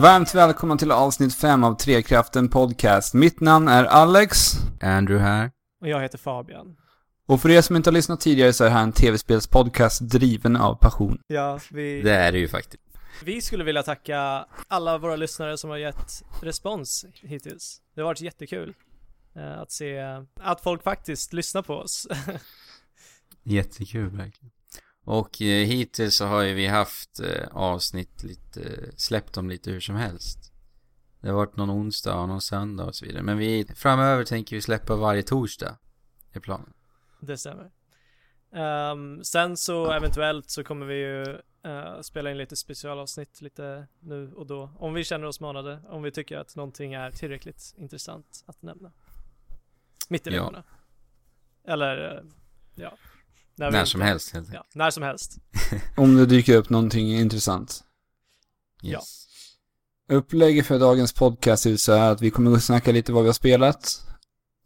Varmt välkomna till avsnitt 5 av Trekraften Podcast. Mitt namn är Alex. Andrew här. Och jag heter Fabian. Och för er som inte har lyssnat tidigare så är det här en tv-spelspodcast driven av passion. Ja, vi, Det är det ju faktiskt. vi skulle vilja tacka alla våra lyssnare som har gett respons hittills. Det har varit jättekul eh, att se att folk faktiskt lyssnar på oss. Jättekul verkligen. Och eh, hittills så har ju vi haft eh, avsnitt lite, släppt dem lite hur som helst. Det har varit någon onsdag och någon söndag och så vidare. Men vi, framöver tänker vi släppa varje torsdag. är planen. Det stämmer. Ehm, sen så eventuellt så kommer vi ju eh, spela in lite specialavsnitt lite nu och då. Om vi känner oss manade. Om vi tycker att någonting är tillräckligt intressant att nämna. Mitt i Ja. veckorna. Eller, eh, ja. När inte- som helst helt enkelt. Ja, när som helst. Om det dyker upp någonting intressant. Yes. Upplägget för dagens podcast är så här att vi kommer att snacka lite vad vi har spelat.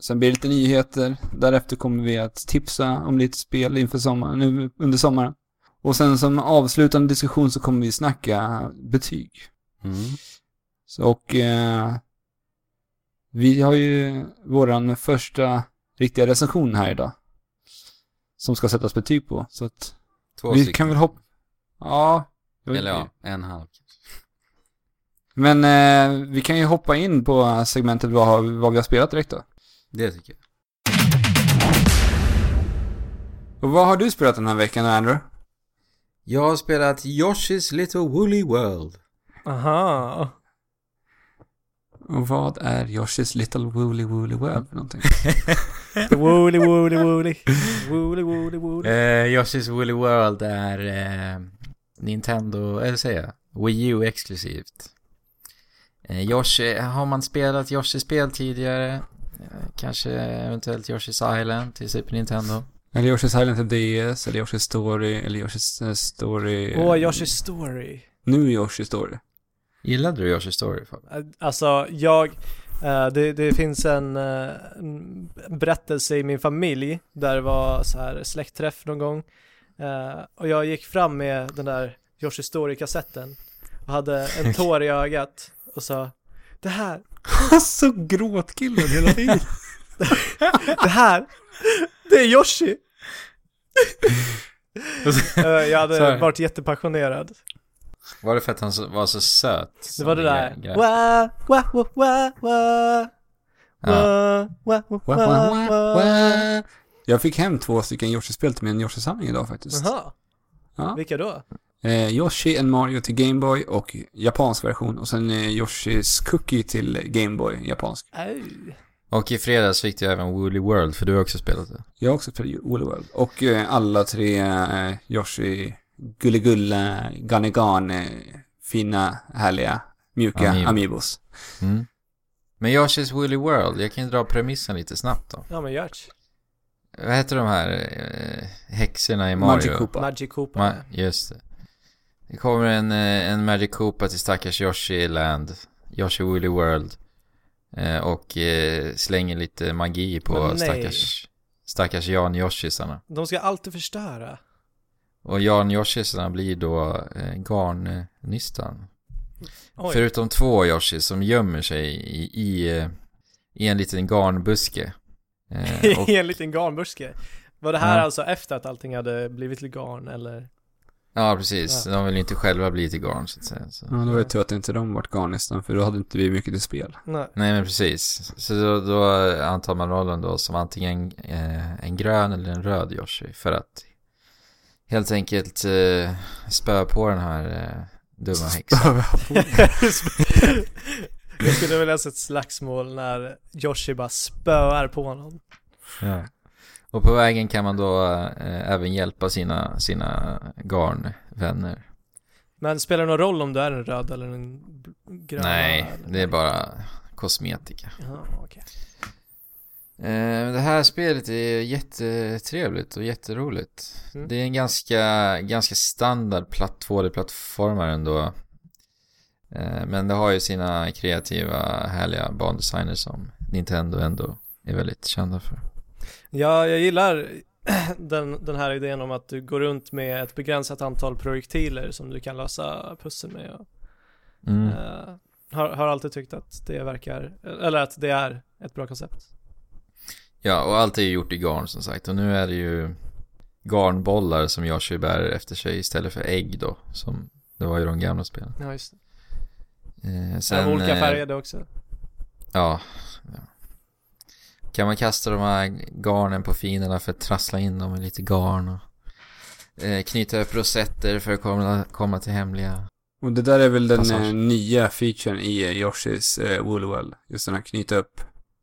Sen blir det lite nyheter. Därefter kommer vi att tipsa om lite spel inför sommaren, nu under sommaren. Och sen som avslutande diskussion så kommer vi snacka betyg. Mm. Så, och eh, vi har ju våran första riktiga recension här idag. Som ska sättas betyg på. Så att Två vi stycken. kan väl hoppa... Ja. Eller ja, en halv. Men eh, vi kan ju hoppa in på segmentet vad, vad vi har spelat direkt då. Det tycker jag. Och vad har du spelat den här veckan Andrew? Jag har spelat Yoshi's Little Woolly World. Aha. Och vad är Yoshi's Little Woolly Woolly World för någonting? Woolly woolly woolly. Woolly woolly woolly. Eh, Yoshi's Woolly World är eh, Nintendo, eller säger jag, Wii U exklusivt. Eh, Yoshi, har man spelat Yoshi-spel tidigare? Eh, kanske eventuellt Yoshi's Island till Super Nintendo. Eller Yoshi's Island till DS, eller Yoshi's Story, eller Yoshi's eh, Story... Åh, Yoshi's Story. Nu Yoshi Story. Gillade du Yoshi Story Alltså, jag, det, det finns en, en berättelse i min familj där det var så här släktträff någon gång. Och jag gick fram med den där Yoshi Story-kassetten och hade en tår i ögat och sa Det här, Så gråtkillen hela tiden. det här, det är Yoshi! Jag hade varit jättepassionerad. Var det för att han var så söt? Det var det där. grej- grej? Wa, wa, wa, wa, wa. Ja. Wa, wa, wa, Wa, wa, wa, wa. wa. Jag fick hem två stycken Yoshi-spel till min Yoshi-samling idag faktiskt. Jaha, Ja. vilka då? Eh, Yoshi and Mario till Game Boy och japansk version. Och sen eh, Yoshis Cookie till Game Boy, japansk. Aj. Och i fredags fick du även Woolly World, för du har också spelat det. Jag har också spelat Woolly World. Och eh, alla tre eh, Yoshi, Gulligulla, Ganegane, fina, härliga, mjuka Amiibo. Amiibos. Mm. Men Yoshi's Woolly World, jag kan ju dra premissen lite snabbt då. Ja men Gert. Vad heter de här eh, häxorna i Mario? Magic Koopa. Magic Koopa. Ma- just det. Det kommer en, eh, en Magic Koopa till stackars Yoshi Land, Yoshi Woolly World. Eh, och eh, slänger lite magi på stackars, stackars Jan Yoshisarna. De ska alltid förstöra. Och Jan Yoshisarna blir då eh, garnnystan. Oj. Förutom två Yoshi som gömmer sig i, i, eh, i en liten garnbuske. Eh, och, I en liten garnbuske. Var det här Ja. alltså efter att allting hade blivit till garn eller? ja, precis. De vill ju inte själva bli till garn så att säga. Så. Ja, det var ju tur att inte de vart garnistan, för då hade inte vi mycket till spel. Nej. Nej men precis. Så då, då antar man rollen då som antingen eh, en grön eller en röd Yoshi för att helt enkelt eh, spöa på den här eh, dumma häxan. Jag skulle vilja se ett slagsmål när Yoshi bara spöar på honom. ja. Och på vägen kan man då eh, även hjälpa sina, sina garnvänner. Men spelar det någon roll om du är en röd eller en grön? Nej, det är bara kosmetika. Jaha, okej. Eh, det här spelet är jättetrevligt och jätteroligt. Mm. Det är en ganska, ganska standard platt 2D-plattformare ändå. Eh, men det har ju sina kreativa, härliga bandesigner som Nintendo ändå är väldigt kända för. Ja, jag gillar den, den här idén om att du går runt med ett begränsat antal projektiler som du kan lösa pussel med. Och Mm. Eh, har, har alltid tyckt att det verkar, eller att det är ett bra koncept. Ja, och allt är ju gjort i garn som sagt. Och nu är det ju garnbollar som Yoshi bär efter sig istället för ägg då. Som det var i de gamla spelen. Ja, just det. Eh, Sen, sen, olika eh, färgade också. Ja, ja. Kan man kasta de här garnen på fienderna för att trassla in dem i lite garn och eh, knyta upp rosetter för att komma, komma till hemliga. Och det där är väl den Passage. eh, nya featuren i eh, Yoshis eh, Woolwell. Just den här knyta upp.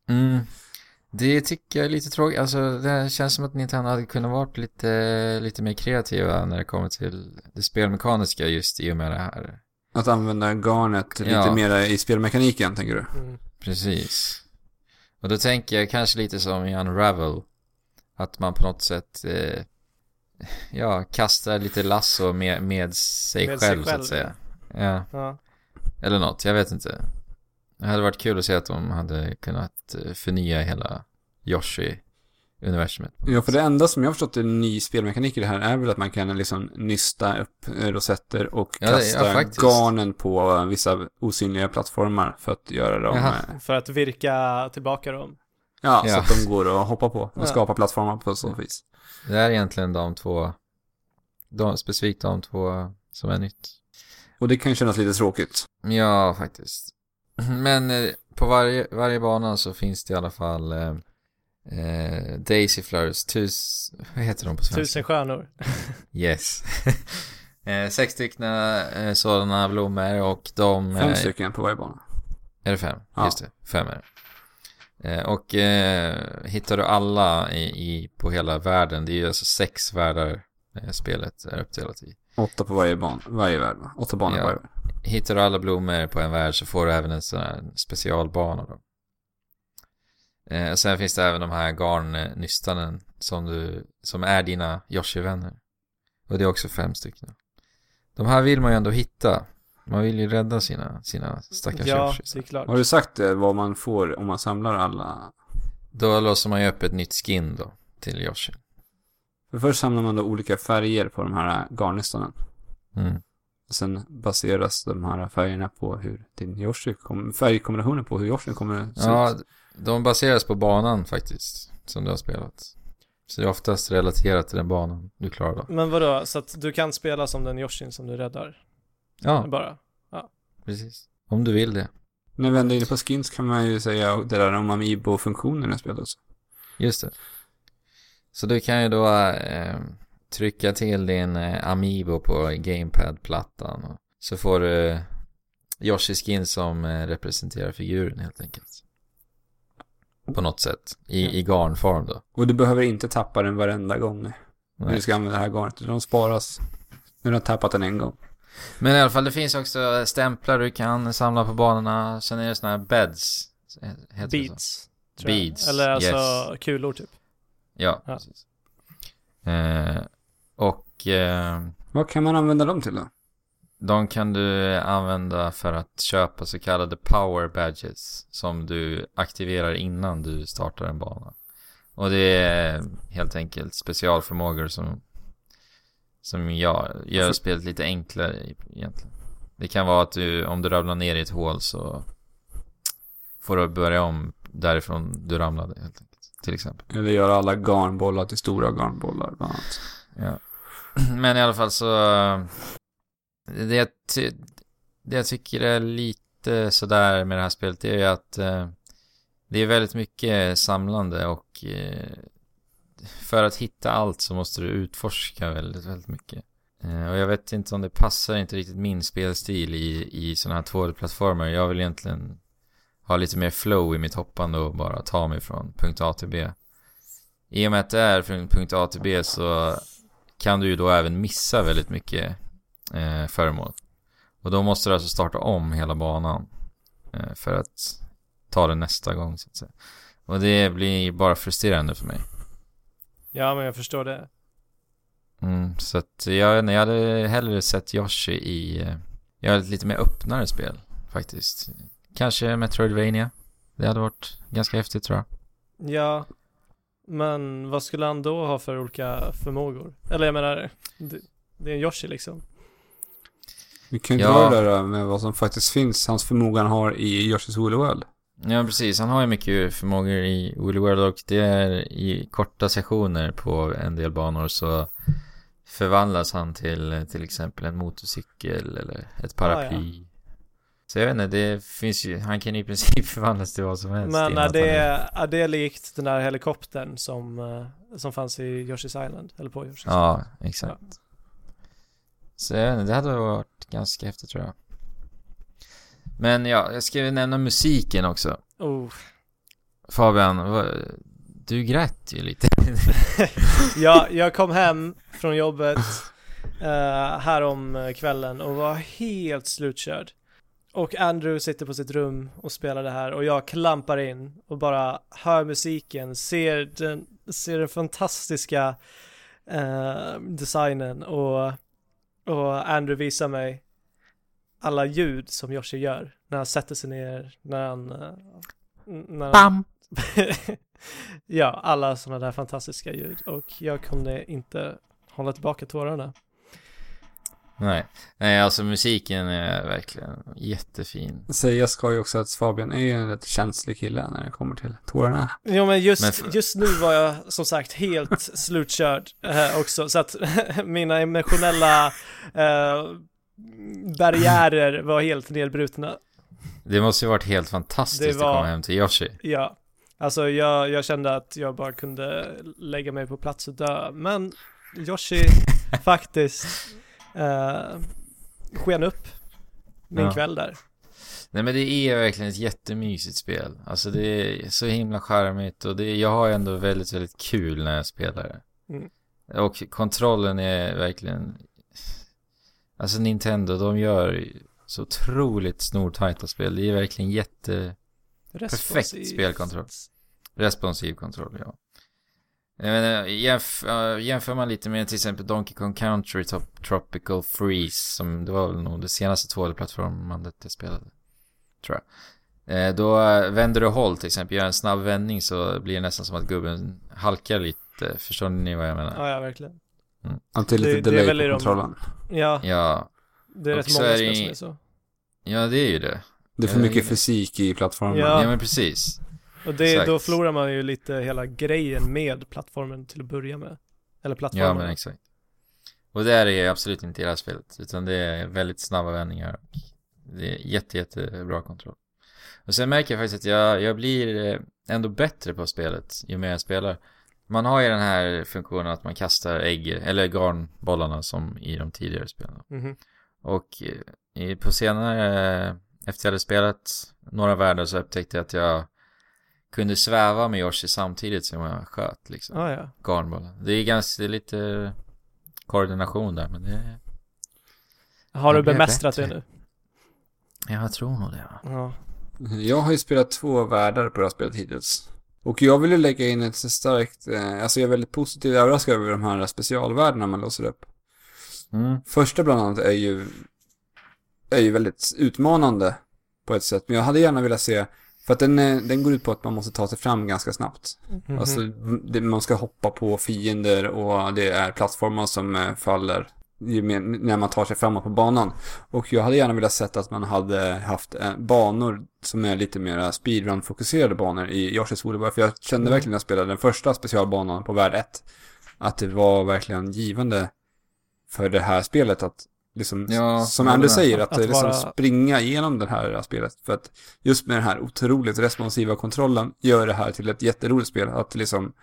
Mm. Det tycker jag är lite tråkigt. Alltså det känns som att Nintendo hade kunnat varit lite, lite mer kreativa när det kommer till det spelmekaniska just i och med det här. Att använda garnet lite Ja. mer i spelmekaniken, tänker du? Mm. Precis. Och då tänker jag kanske lite som i Unravel. Att man på något sätt eh, ja, kastar lite lasso med, med sig Med sig själv så själv, att säga. Ja, Ja. eller något. Jag vet inte. Det hade varit kul att se att de hade kunnat eh, förnya hela Yoshi-universumet. Ja, för det enda som jag har förstått är ny spelmekanik i det här är väl att man kan liksom nysta upp eh, rosetter och Ja, ja, kasta faktiskt. garnen på vissa osynliga plattformar för att göra dem... Jaha. eh, För att virka tillbaka dem. Ja, så Ja. att de går att hoppa på och Ja. skapa plattformar på så vis. Det är egentligen de två, de, specifikt de två som är nytt. Och det kan kännas lite tråkigt. Ja, faktiskt. Men eh, på varje, varje bana så finns det i alla fall eh, eh, Daisy Flowers, tus, vad heter de på svenska? Tusen stjärnor. Yes. eh, sex stycken eh, sådana blommor och de... Fem eh, stycken på varje bana. Är det fem? Ja. Just det, fem är det. Eh, och eh, hittar du alla i, i, på hela världen, det är ju alltså sex världar eh, spelet är uppdelat i. Åtta på varje ban, varje värld va? Åtta banor Ja. på varje värld. Hittar du alla blommor på en värld så får du även en sån här specialbana då. Eh, sen finns det även de här garnnystanen som du, som är dina Yoshi-vänner. Och det är också fem stycken. De här vill man ju ändå hitta. Man vill ju rädda sina, sina stackars Ja, Yoshis. det är klart. Har du sagt det, vad man får om man samlar alla? Då låser man ju upp ett nytt skin då, till Yoshi. För först samlar man då olika färger på de här garnnystanen. Mm. Sen baseras de här färgerna på hur din Yoshi kommer, färgkombinationen på hur Yoshi kommer se Ja, ut. de baseras på banan faktiskt, som du har spelat. Så det är oftast relaterat till den banan du klarar då. Men vadå, så att du kan spela som den Yoshin som du räddar? Ja, Bara? precis. Om du vill det. När vi ändå är inne på skins kan man ju säga det där om Amiibo-funktionen i spelet också. Just det. Så du kan ju då eh, trycka till din eh, Amiibo på Gamepad-plattan. Så får du eh, Yoshi-skin som eh, representerar figuren helt enkelt. På något sätt. I, i garnform då. Och du behöver inte tappa den varenda gång när Nej. du ska använda det här garnet. De sparas när du har tappat den en gång. Men i alla fall, det finns också stämplar du kan samla på banorna. Sen är det såna här beds. Heter jag. Beads, Eller alltså yes. kulor typ. Ja, Ja. precis. Eh, och eh, Vad kan man använda dem till då? de kan du använda för att köpa så kallade power badges. Som du aktiverar innan du startar en bana. Och det är helt enkelt specialförmågor som, som jag gör spelet lite enklare egentligen. Det kan vara att du, om du ramlar ner i ett hål så får du börja om därifrån du ramlade helt enkelt. Till exempel. Eller göra alla garnbollar till stora garnbollar bland annat. Ja. Men i alla fall så... Eh, det jag, ty, det jag tycker är lite sådär med det här spelet det är ju att eh, det är väldigt mycket samlande och eh, för att hitta allt så måste du utforska väldigt, väldigt mycket. Eh, och jag vet inte om det passar inte riktigt min spelstil i, i sådana här 2D-plattformar. Jag vill egentligen ha lite mer flow i mitt hoppande och bara ta mig från punkt A till B. I och med att det är från punkt A till B så kan du ju då även missa väldigt mycket eh, föremål. Och då måste du alltså starta om hela banan eh, för att ta det nästa gång så att säga. Och det blir bara frustrerande för mig. Ja, men jag förstår det. Mm, så att jag, jag hade hellre sett Yoshi i, eh, jag ett lite mer öppnare spel faktiskt. Kanske Metroidvania. Det hade varit ganska häftigt tror jag. Ja, men vad skulle han då ha för olika förmågor? Eller jag menar, det, det är en Yoshi liksom. Vi kan ju Ja. dra det där med vad som faktiskt finns, hans förmåga han har i Yoshi's Woolly World. Ja, precis. Han har ju mycket förmågor i Woolly World och det är i korta sessioner på en del banor så förvandlas han till till exempel en motorcykel eller ett paraply. Så jag vet inte, det finns ju, han kan i princip förvandlas till vad som helst. Men är det, är det likt den där helikoptern som, eh, som fanns i Yoshi's Island? Eller på Yoshi's Island? Ja, exakt. Så jag vet inte, det hade varit ganska häftigt tror jag. Men ja, jag ska ju nämna musiken också. Oh. Fabian, du grät ju lite. Ja, jag kom hem från jobbet uh, här om kvällen och var helt slutkörd. Och Andrew sitter på sitt rum och spelar det här och jag klampar in och bara hör musiken, ser den, ser den fantastiska eh, designen och, och Andrew visar mig alla ljud som Yoshi gör när han sätter sig ner, när han... eh, när han Bam! ja, alla sådana där fantastiska ljud och jag kunde inte hålla tillbaka tårarna. Nej, nej alltså musiken är verkligen jättefin. Sägas ska ju också att Fabian är en rätt känslig kille när det kommer till tårarna. Ja men just, Men för- just nu var jag som sagt helt slutkörd eh, också så att mina emotionella eh, barriärer var helt nedbrutna. Det måste ju varit helt fantastiskt var- att komma hem till Yoshi. Ja, alltså jag, jag kände att jag bara kunde lägga mig på plats och dö. Men Yoshi faktiskt eh, sken upp min Ja. kväll där. Nej men det är verkligen ett jättemysigt spel. Alltså det är så himla charmigt och det, jag har ändå väldigt, väldigt kul när jag spelar det. Mm. Och kontrollen är verkligen... Alltså Nintendo, de gör så otroligt snortajta spel. Det är verkligen jätte... Responsiv. spelkontroll. Responsiv kontroll, ja. Jag menar, jämf jämför man lite med till exempel Donkey Kong Country Top Tropical Freeze, som det var väl nog det senaste 2D-plattformandet jag spelade. Tror jag. Eh, då äh, vänder du håll till exempel, gör en snabb vändning så blir det nästan som att gubben halkar lite. Förstår ni vad jag menar? Ja, ja verkligen. Att det är lite Det- det är delay väl i på de- kontrollen. Ja, Ja, det är och rätt så många är det spel som är så. ja det är ju det. Det är för mycket det- fysik i plattformen. Ja. Ja, men precis. Och det, Exakt. då förlorar man ju lite hela grejen med plattformen till att börja med. Eller plattformen. Ja, men exakt. Och det är det absolut inte i det här spelet, utan det är väldigt snabba vändningar och det är jätte, jättebra kontroll. Och sen märker jag faktiskt att jag, jag blir eh, ändå bättre på spelet ju mer jag spelar. Man har ju den här funktionen att man kastar ägg, eller garnbollarna som i de tidigare spelen. Mhm. Och eh, på senare, eh, efter jag hade spelat några världar så upptäckte jag att jag kunde sväva med Yoshi samtidigt som jag sköt liksom Ah, ja. garnbollen. Det är ganska, det är lite koordination där, men det Har Det du bemästrat bättre. det nu? Ja, jag tror nog det va. Ja. Jag har ju spelat två världar på det här spelet hittills. Och jag vill ju lägga in ett starkt, eh, alltså jag är väldigt positivt överraskad över de här specialvärdena man låser upp. Mm. Första bland annat är ju, är ju väldigt utmanande på ett sätt. Men jag hade gärna velat se, för att den, är- den går ut på att man måste ta sig fram ganska snabbt. Mhm. Alltså, det, man ska hoppa på fiender och det är plattformar som eh, faller när man tar sig framåt på banan. Och jag hade gärna velat sett att man hade haft eh, banor som är lite mer speedrun-fokuserade banor i Yoshi's Woolly. För jag kände Mm. verkligen när jag spelade den första specialbanan på värld 1 att det var verkligen givande för det här spelet att liksom, Ja, som Andrew säger, att, Att liksom vara- springa igenom det här spelet. För att just med den här otroligt responsiva kontrollen gör det här till ett jätteroligt spel. Att liksom,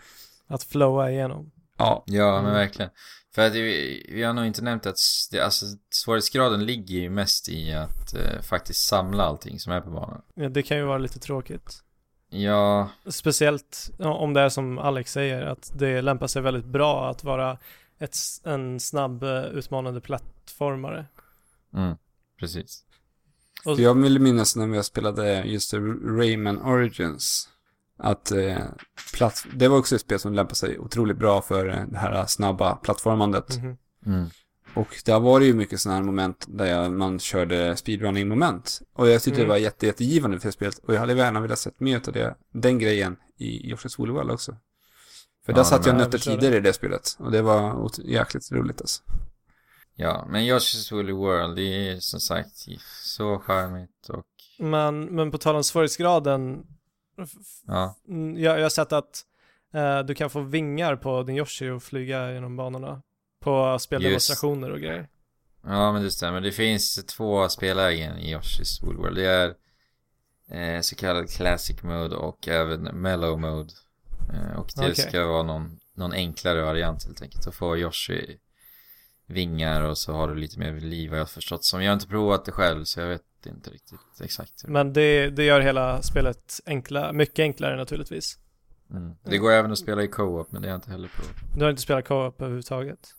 Att flowa igenom. ja, Ja, men Mm. verkligen. För att vi, vi har nog inte nämnt att det, alltså, svårighetsgraden ligger ju mest i att eh, faktiskt samla allting som är på banan. Ja, det kan ju vara lite tråkigt. Ja, Speciellt om det är som Alex säger, att det lämpar sig väldigt bra att vara ett, en snabb eh, utmanande plattformare. mm, precis. Och, För jag vill minnas när vi spelade just Rayman Origins. Att eh, platt, det var också ett spel som lämpade sig otroligt bra för eh, det här snabba plattformandet. Mhm. Mm. Och där var det ju mycket sådana här moment där jag, man körde speedrunning-moment. Och jag tyckte Mm. det var jätte, jättegivande för spelet. Och jag hade gärna velat sett mer av det, den grejen i Woolly World också. För där Ja, satt jag men och jag nötte förstår tidigare i det spelet. Och det var jäkligt roligt alltså. Ja, men Yoshi's Woolly World, det är som sagt så charmigt och Men, men på tal om svårighetsgraden, ja. jag, jag har sett att eh, du kan få vingar på din Yoshi och flyga genom banorna. På speldemonstrationer och grejer. Ja, men det stämmer. Det finns två spellägen i Yoshi's Woolly World. Det är eh, så kallad Classic Mode och även Mellow Mode. Eh, och det Okej. ska vara någon, någon enklare variant helt enkelt. Då får Yoshi vingar och så har du lite mer liv vad jag har förstått. Som jag har inte provat det själv så jag vet inte riktigt exakt. hur- Men det, det gör hela spelet enkla, mycket enklare naturligtvis. Mm. Det går även att spela i co-op men det har jag inte heller provat. Du har inte spelat co-op överhuvudtaget.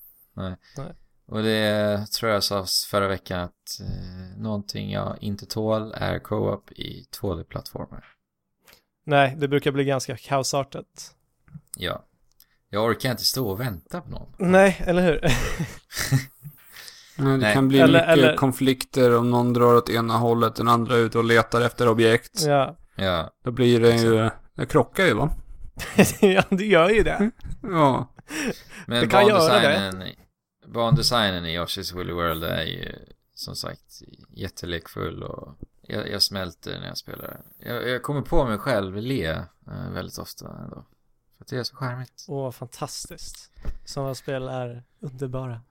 Och det tror jag sa förra veckan att eh, någonting jag inte tål är co-op i 2D-plattformar. Nej, det brukar bli ganska kaosartat. Ja. Jag orkar inte stå och vänta på någon. Nej, eller hur? Nej, det Nej. kan bli Eller- mycket eller- konflikter om någon drar åt ena hållet, den andra ute och letar efter objekt. ja. Ja, Då blir det ju, det krockar ju va? ja, det gör ju det. Ja. men Det kan göra bandesignen, bandesignen i Yoshi's Woolly World är ju som sagt jättelekfull och jag, jag smälter när jag spelar. Jag, jag kommer på mig själv le eh, väldigt ofta ändå. För att det är så charmigt. Åh, fantastiskt. Sådana spel är underbara.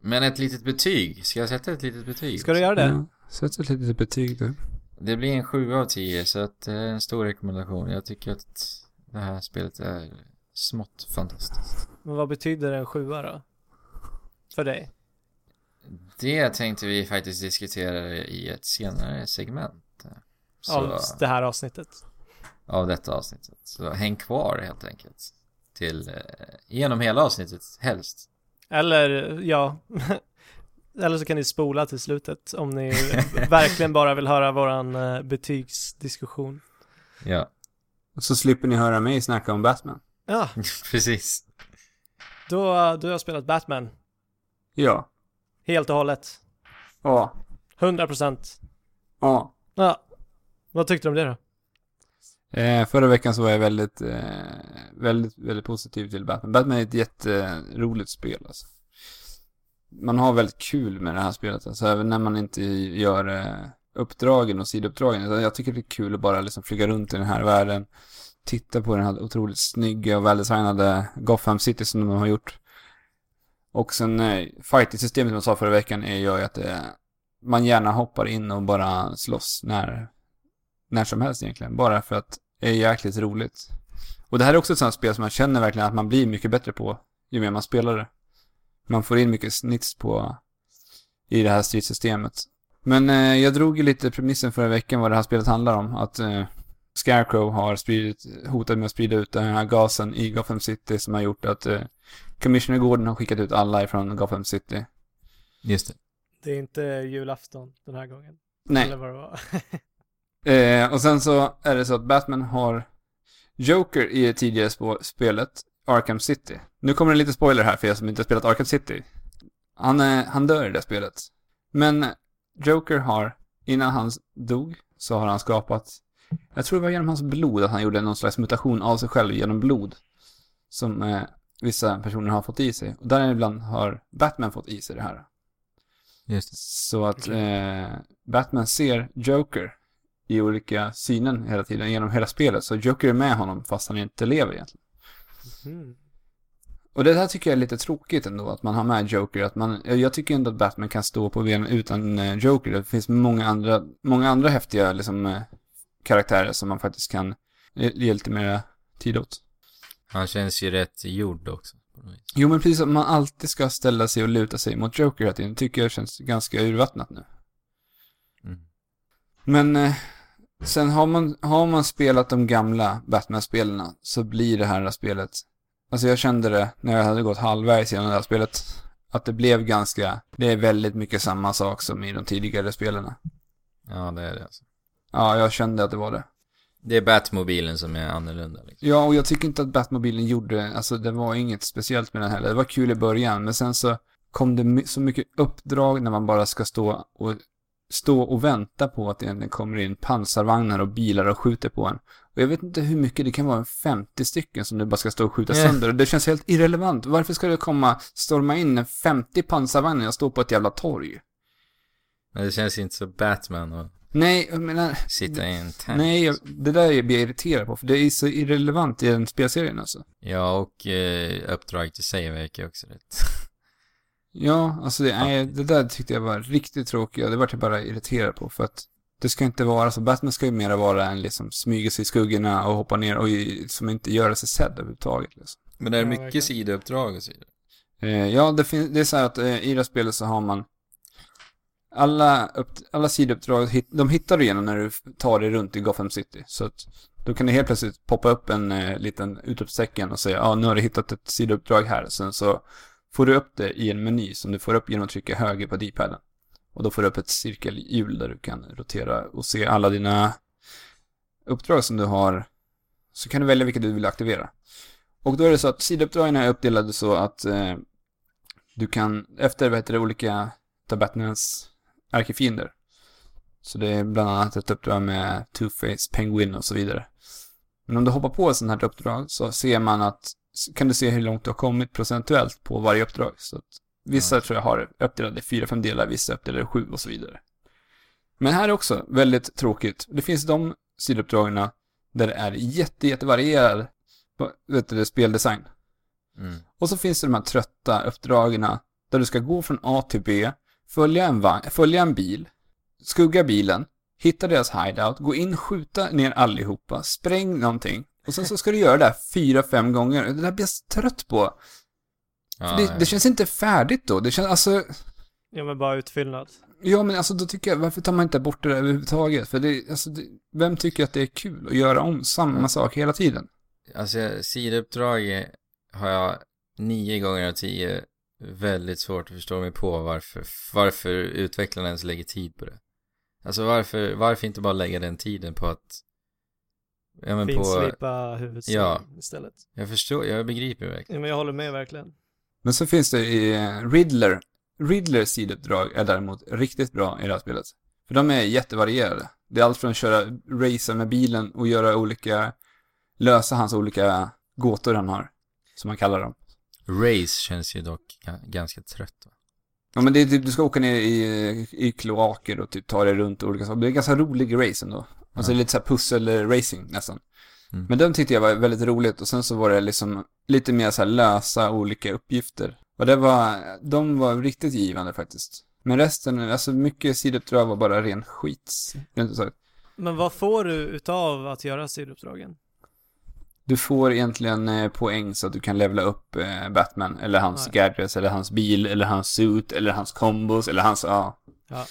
Men ett litet betyg, ska jag sätta ett litet betyg? Ska du göra det? ja. Sätt ett litet betyg du. Det blir en 7 av 10 så att det är en stor rekommendation. Jag tycker att det här spelet är smått fantastiskt. Men vad betyder en sjua då? För dig? Det tänkte vi faktiskt diskutera i ett senare segment. Så, Av det här avsnittet? av detta avsnittet. Så häng kvar helt enkelt. Till, eh, genom hela avsnittet helst. Eller, ja. Eller så kan ni spola till slutet om ni verkligen bara vill höra våran eh, betygsdiskussion. Ja, Och så slipper ni höra mig snacka om Batman. Ja, precis. då, du har spelat Batman. Ja. Helt och hållet. Ja. 100%. Ja. Ja. Vad tyckte du om det då? Eh, förra veckan så var jag väldigt, eh, väldigt, väldigt positiv till Batman. Batman är ett jätteroligt spel alltså. Man har väldigt kul med det här spelet, alltså även när man inte gör eh, uppdragen och sidouppdragen. Jag tycker det är kul att bara liksom flyga runt i den här världen. Titta på den här otroligt snygga och väldesignade Gotham City som de har gjort. Och sen eh, fighting-systemet som jag sa förra veckan är ju att eh, man gärna hoppar in och bara slåss när, när som helst egentligen. Bara för att det är jäkligt roligt. Och det här är också ett sånt spel som man känner verkligen att man blir mycket bättre på ju mer man spelar det. Man får in mycket snits på i det här stridssystemet. Men eh, jag drog ju lite premissen förra veckan vad det här spelet handlar om. Att eh, Scarecrow har spridit, hotat med att sprida ut den här gasen i Gotham City som har gjort att eh, Commissioner Gordon har skickat ut alla ifrån Gotham City. Just det. Det är inte julafton den här gången. Nej. Eller vad det var. Eh, och sen så är det så att Batman har Joker i det tidigare sp- spelet Arkham City. Nu kommer det lite spoiler här för er som inte har spelat Arkham City. Han, eh, han dör i det spelet. Men Joker har, innan han dog, så har han skapat, jag tror det var genom hans blod att han gjorde någon slags mutation av sig själv genom blod. Som eh, vissa personer har fått i sig. Och däribland har Batman fått i sig det här. Just det. Så att eh, Batman ser Joker i olika synen hela tiden genom hela spelet. Så Joker är med honom fast han inte lever egentligen. Mm. Och det här tycker jag är lite tråkigt ändå, att man har med Joker. Att man, jag tycker ändå att Batman kan stå på benen utan eh, Joker. Det finns många andra, många andra häftiga liksom, eh, karaktärer som man faktiskt kan ge lite mer tid åt. Han känns ju rätt gjord också. Jo, men precis att man alltid ska ställa sig och luta sig mot Joker hela tiden tycker jag känns ganska urvattnat nu. Mm. Men eh, sen har man, har man spelat de gamla Batman-spelarna så blir det här spelet, alltså jag kände det när jag hade gått halvvägs genom det här spelet, att det blev ganska, det är väldigt mycket samma sak som i de tidigare spelarna. Ja, det är det alltså. Ja, jag kände att det var det. Det är Batmobilen som är annorlunda liksom. Ja, och jag tycker inte att Batmobilen gjorde, alltså det var inget speciellt med den heller. Det var kul i början, men sen så kom det så mycket uppdrag när man bara ska stå och stå och vänta på att det kommer in pansarvagnar och bilar och skjuter på en. Och jag vet inte hur mycket det kan vara, 50 stycken som du bara ska stå och skjuta Yeah. sönder. Det känns helt irrelevant. Varför ska det komma, storma in en 50 pansarvagnar och stå på ett jävla torg? Men det känns inte så Batman att Nej, jag menar, sitta i en tank. nej, jag, det där blir jag irriterad på, för det är så irrelevant i den spelserien alltså. Ja, och eh, uppdraget i sig verkar också rätt. Ja, alltså det, nej, det där tyckte jag var riktigt tråkigt och det var jag bara irriterad på för att det ska inte vara så. Batman ska ju mera vara en liksom smyga sig i skuggorna och hoppa ner och som inte göra sig sedd överhuvudtaget. Liksom. Men det är mycket sidouppdrag och så vidare. Eh, ja, det, det är så här att eh, i det här spelet så har man alla, upp, alla sidouppdrag, de hittar du igenom när du tar dig runt i Gotham City. Så att då kan det helt plötsligt poppa upp en eh, liten utropstecken och säga ja, nu har du hittat ett sidouppdrag här. Sen så får du upp det i en meny som du får upp genom att trycka höger på D-paden. Och då får du upp ett cirkelhjul där du kan rotera och se alla dina uppdrag som du har. Så kan du välja vilka du vill aktivera. Och då är det så att sidouppdragen är uppdelade så att eh, du kan, efter vad heter det, olika utav ärkefiender. Så det är bland annat ett uppdrag med Two-Face, Penguin och så vidare. Men om du hoppar på ett sånt här uppdrag så ser man att, kan du se hur långt du har kommit procentuellt på varje uppdrag. Så att vissa Ja. tror jag har uppdelade i fyra, fem delar, vissa uppdelade i sju och så vidare. Men här är också väldigt tråkigt. Det finns de sidouppdragen där det är jätte, jättevarierad vet du, speldesign. Mm. Och så finns det de här trötta uppdragen där du ska gå från A till B, följa en, vagn, följa en bil, skugga bilen, hitta deras hideout, gå in, skjuta ner allihopa, spräng någonting. Och sen så ska du göra det här fyra, fem gånger. Det där blir jag så trött på. Ja, För det, det känns inte färdigt då. Det känns alltså... Ja men bara utfyllnad. Ja, men alltså då tycker jag, varför tar man inte bort det där överhuvudtaget? För det, alltså, det, vem tycker att det är kul att göra om samma Mm. sak hela tiden? Alltså sidouppdrag har jag nio gånger av tio väldigt svårt att förstå mig på varför, varför utvecklarna ens lägger tid på det. Alltså varför, varför inte bara lägga den tiden på att Ja men på, Finslipa huvudscenen Ja. istället. jag förstår, jag begriper verkligen. Ja men jag håller med verkligen. Men så finns det i eh, Riddler. Riddlers sidouppdrag är däremot riktigt bra i det här spelet. För de är jättevarierade. Det är allt från att köra, racea med bilen och göra olika, lösa hans olika gåtor han har. Som man kallar dem. Race känns ju dock ga- ganska trött va? Ja men det är typ, du ska åka ner i, i kloaker och typ ta dig runt olika saker. Det är ganska rolig race ändå. Alltså Ja. lite såhär pussel-racing nästan. Mm. Men den tyckte jag var väldigt roligt och sen så var det liksom lite mer så här lösa olika uppgifter. Och det var, de var riktigt givande faktiskt. Men resten, alltså mycket sidouppdrag var bara ren skit. Men vad får du utav att göra sidouppdragen? Du får egentligen eh, poäng så att du kan levela upp eh, Batman, eller hans Nej. gadgets, eller hans bil, eller hans suit, eller hans kombos, eller hans, ja. Ja.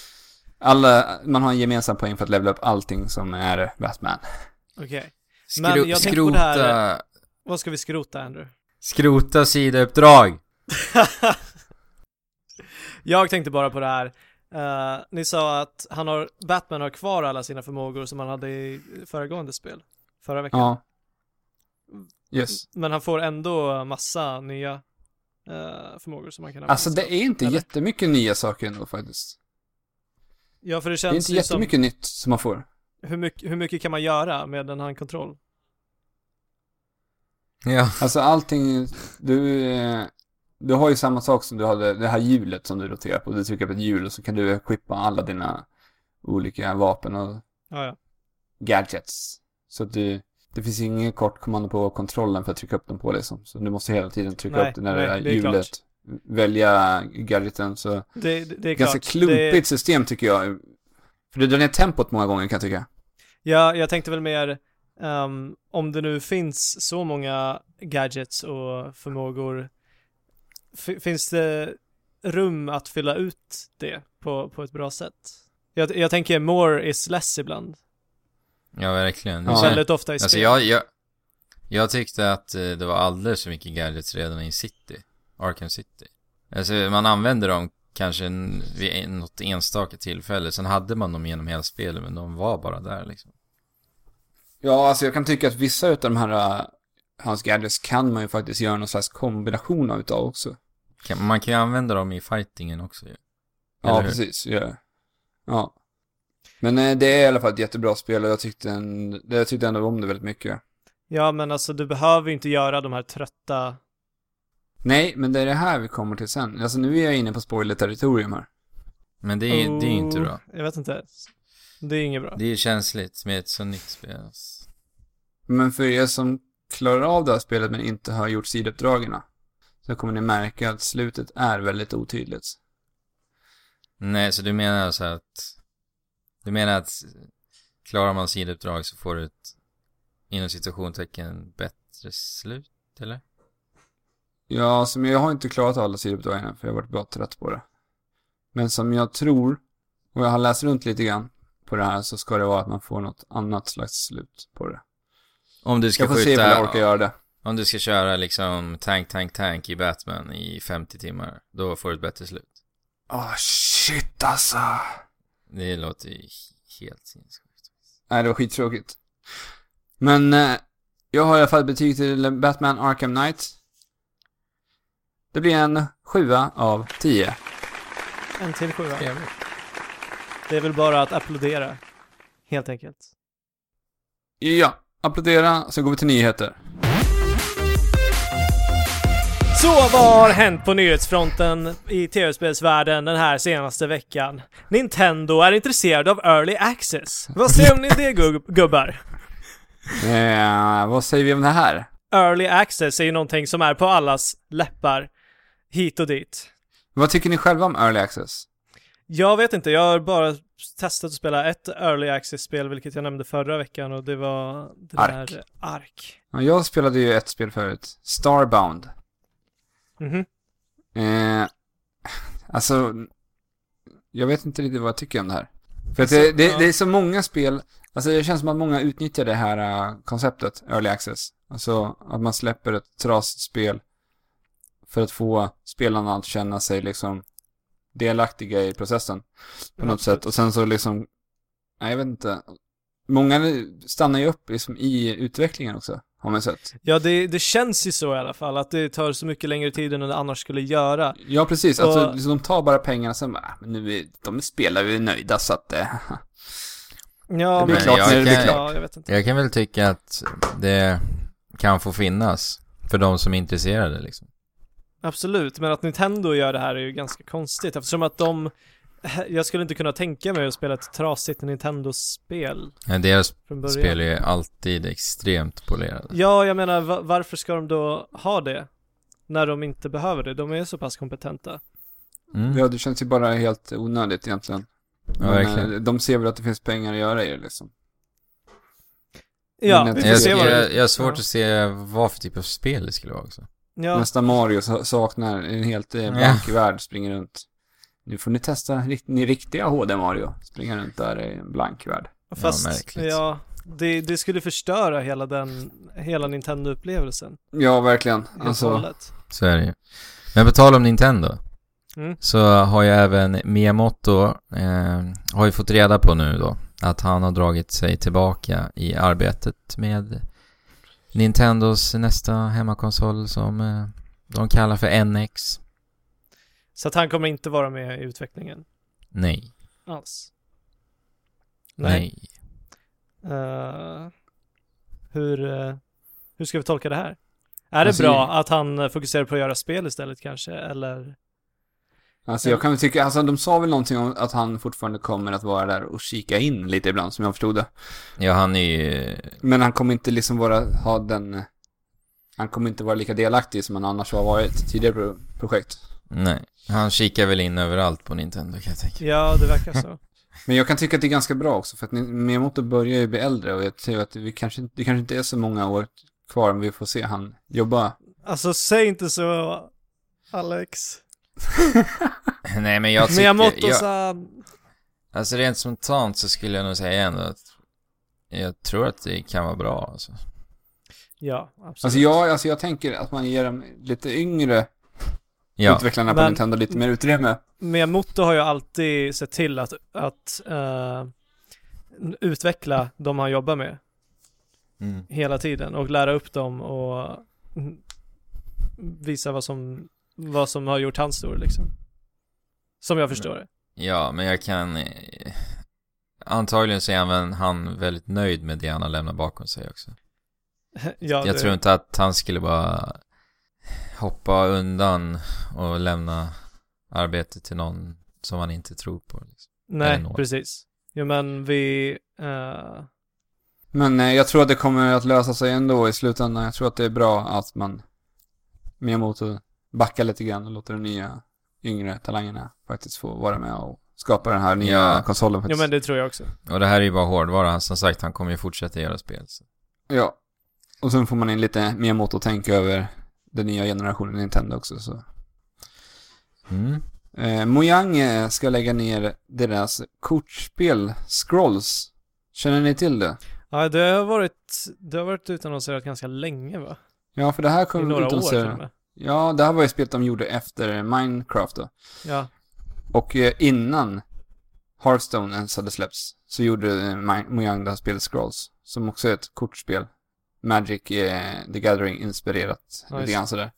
Alla, man har en gemensam poäng för att levela upp allting som är Batman. Okej. Skro, Men jag tänkte på det här- Vad ska vi skrota Andrew? skrota sidouppdrag! jag tänkte bara på det här. Eh, ni sa att han har, Batman har kvar alla sina förmågor som han hade i föregående spel. Förra veckan. Ja. Yes. Men han får ändå massa nya eh, förmågor som man kan använda. Alltså det är inte Eller? jättemycket nya saker ändå faktiskt. Ja, för det Det är känns inte ju som, jättemycket nytt som man får. hur mycket, hur mycket kan man göra med en handkontroll? Ja. Alltså allting, du, eh, du har ju samma sak som du hade, det här hjulet som du roterar på. Du trycker på ett hjul och så kan du equippa alla dina olika vapen och Ja, ja. gadgets. Så att du, det finns inget kort kommando på kontrollen för att trycka upp dem på liksom. Så du måste hela tiden trycka Nej, upp det när nej, det är hjulet. Välja gadgeten. Så Det, det, är ganska klart. klumpigt system tycker jag. För det drar ner tempot många gånger kan jag tycka. ja, jag tänkte väl mer, ehm, om det nu finns så många gadgets och förmågor, finns det rum att fylla ut det på, på ett bra sätt? Jag, jag tänker more is less ibland. Ja, verkligen. Ja. känns- Väldigt ofta i Alltså spel. jag, jag, jag tyckte att eh, det var alldeles för mycket gadgets redan i City. Arkham City. Alltså man använde dem kanske en, vid något enstaka tillfälle. Sen hade man dem genom hela spelet men de var bara där liksom. Ja, alltså jag kan tycka att vissa utav de här uh, hans gadgets kan man ju faktiskt göra någon slags kombination av utav också. Man kan ju använda dem i fightingen också ju. Ja, precis. Ja. ja. Men eh, det är i alla fall ett jättebra spel och jag tyckte, en, jag tyckte ändå om det väldigt mycket. Ja, men alltså du behöver ju inte göra de här trötta... Nej, men det är det här vi kommer till sen. Alltså nu är jag inne på spoiler-territorium här. Men det är, det är ju inte Oh, bra. Jag vet inte. Det är inget bra. Det är känsligt med ett så nytt spel. Men för er som klarar av det här spelet men inte har gjort sidouppdragen så kommer ni märka att slutet är väldigt otydligt. Nej, så du menar alltså att... Du menar att klarar man sidouppdrag så får du ett inom citationstecken bättre slut, eller? Ja, som jag har inte klarat alla sidouppdragen än, för jag har varit bara trött på det. Men som jag tror, och jag har läst runt lite grann på det här, så ska det vara att man får något annat slags slut på det. Om du ska Jag får se om jag orkar skjuta... göra det. Om du ska köra liksom tank, tank, tank i Batman i 50 timmar, då får du ett bättre slut. Åh, shit alltså. Det låter ju helt sinnessjukt. Nej, det var skittråkigt. Men eh, jag har i alla fall betyg till Batman Arkham Knight. Det blir en sjua av tio. En till sjua. Trevligt. Det är väl bara att applådera. Helt enkelt. Ja, applådera, så går vi till nyheter. Så vad har hänt på nyhetsfronten i tv-spelsvärlden den här senaste veckan? Nintendo är intresserad av Early Access. Vad säger ni om det gubb- gubbar? Eh, vad säger vi om det här? Early Access är ju någonting som är på allas läppar. Hit och dit. Vad tycker ni själva om Early Access? Jag vet inte, jag har bara testat att spela ett Early Access-spel, vilket jag nämnde förra veckan och det var det Ark. där Ark. Ja, jag spelade ju ett spel förut. Starbound. Mhm. Eh, alltså, jag vet inte riktigt vad jag tycker om det här. För att Alltså, det, det, det är så många spel, alltså det känns som att många utnyttjar det här äh, konceptet, early access. Alltså att man släpper ett trasigt spel för att få spelarna att känna sig liksom delaktiga i processen på något Absolut. sätt. Och sen så liksom, nej jag vet inte. Många stannar ju upp liksom i utvecklingen också, har man sett. Ja, det, det känns ju så i alla fall, att det tar så mycket längre tid än det annars skulle göra. Ja, precis. Alltså, Och- liksom, de tar bara pengarna sen bara, "Ah, men nu är, de spelar ju nöjda så att eh, Ja, Det blir men- klart när det blir ja, klart. jag vet inte. Jag kan väl tycka att det kan få finnas för de som är intresserade liksom. Absolut, men att Nintendo gör det här är ju ganska konstigt eftersom att de jag skulle inte kunna tänka mig att spela ett trasigt Nintendo-spel Ja, Deras spel är ju alltid extremt polerade. Ja, jag menar va- varför ska de då ha det? När de inte behöver det, de är så pass kompetenta. Mm. ja, det känns ju bara helt onödigt egentligen. Ja, verkligen. eh, de ser väl att det finns pengar att göra i det liksom. Ja, Men vi jag får Jag, se vad jag, det... jag har svårt ja. att se vad för typ av spel det skulle vara också. Ja, Nästa Mario sa- saknar en helt eh, blank värld, springer runt. Nu får ni testa ni riktiga HD Mario. Springa runt där i en blank värld. fast, märkligt. ja, det, det skulle förstöra hela den, hela Nintendo-upplevelsen. Ja, verkligen. Alltså, hållet. Så är det ju. Men på tal om Nintendo. Mm. Så har ju även Miyamoto, eh, har ju fått reda på nu då, att han har dragit sig tillbaka i arbetet med Nintendos nästa hemmakonsol som eh, de kallar för NX. Så att han kommer inte vara med i utvecklingen Nej. alls. Nej. Eh, hur, eh, hur ska vi tolka det här? Är det Alltså, bra att han eh, fokuserar på att göra spel istället kanske, eller? alltså jag kan väl tycka, alltså de sa väl någonting om att han fortfarande kommer att vara där och kika in lite ibland, som jag förstod det. Ja, han är ju... Men han kommer inte liksom vara, ha den, han kommer inte vara lika delaktig som han annars har varit i tidigare pro- projekt. Nej. Han kikar väl in överallt på Nintendo kan jag tänka. Ja, det verkar så. Men jag kan tycka att det är ganska bra också, för att Miyamoto börjar ju bli äldre och jag tror att vi kanske, inte- det kanske inte är så många år kvar om vi får se han jobba. Alltså, säg inte så, Alex. Nej, men jag tycker... Miyamoto jag, alltså rent spontant så skulle jag nog säga ändå att jag tror att det kan vara bra alltså. Ja, absolut. Alltså jag, alltså jag tänker att man ger dem lite yngre Ja. utvecklarna på Men- Nintendo lite mer utrymme. Miyamoto har ju alltid sett till att, att eh, utveckla de han jobbar med Mm. hela tiden och lära upp dem och visa vad som, vad som har gjort han stor liksom. Som jag förstår det. Ja, men jag kan... eh, antagligen så är han, han väldigt nöjd med det han har lämnat bakom sig också. ja, Jag det, tror inte att han skulle bara hoppa undan och lämna arbetet till någon som han inte tror på. Liksom. Nej, precis. Jo men vi, eh, Men eh, jag tror att det kommer att lösa sig ändå i slutändan. Jag tror att det är bra att man Miyamoto backar lite grann och låter de nya yngre talangerna faktiskt få vara med och skapa den här nya Ja. konsolen jo faktiskt. men det tror jag också. Och det här är ju bara hårdvara. Som sagt, han kommer ju fortsätta göra spel. Så. Ja. Och sen får man in lite Miyamoto-tänk över den nya generationen Nintendo också så. Mm. Eh, Mojang eh, ska lägga ner deras kortspel Scrolls. Känner ni till det? Ja, det har varit, det har varit utannonserat ganska länge va? Ja, för det här I kommer några år till utannonsera- och med. Ja, det här var ju spelet de gjorde efter Minecraft då. Ja, Och eh, innan Hearthstone ens hade släppts så gjorde Mojang det här spelet Scrolls. Som också är ett kortspel. Magic eh, the Gathering inspirerat. Ja, lite grann sådär.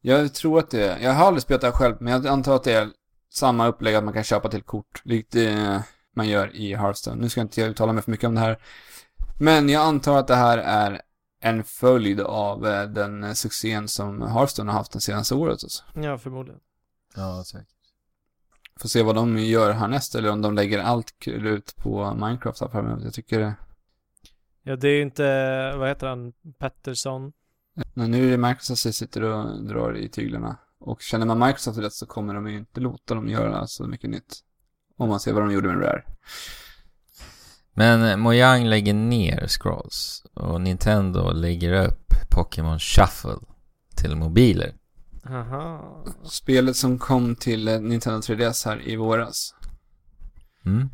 Jag tror att det är, jag har aldrig spelat det här själv, men jag antar att det är samma upplägg att man kan köpa till kort. Likt eh, man gör i Hearthstone. Nu ska inte jag uttala mig för mycket om det här. Men jag antar att det här är en följd av eh, den succén som Hearthstone har haft det senaste året. Alltså. ja förmodligen. Ja, säkert. Får se vad de gör härnäst eller om de lägger allt kul ut på Minecraft här framöver. Jag tycker, Ja, det är ju inte, vad heter han, Pettersson? nej, nu är det Microsoft som sitter och drar i tyglarna. Och känner man Microsoft rätt så kommer de ju inte låta dem göra så mycket nytt. Om man ser vad de gjorde med Rare. Men eh, Mojang lägger ner Scrolls och Nintendo lägger upp Pokémon Shuffle till mobiler. Aha. Spelet som kom till eh, Nintendo 3DS här i våras. Mm.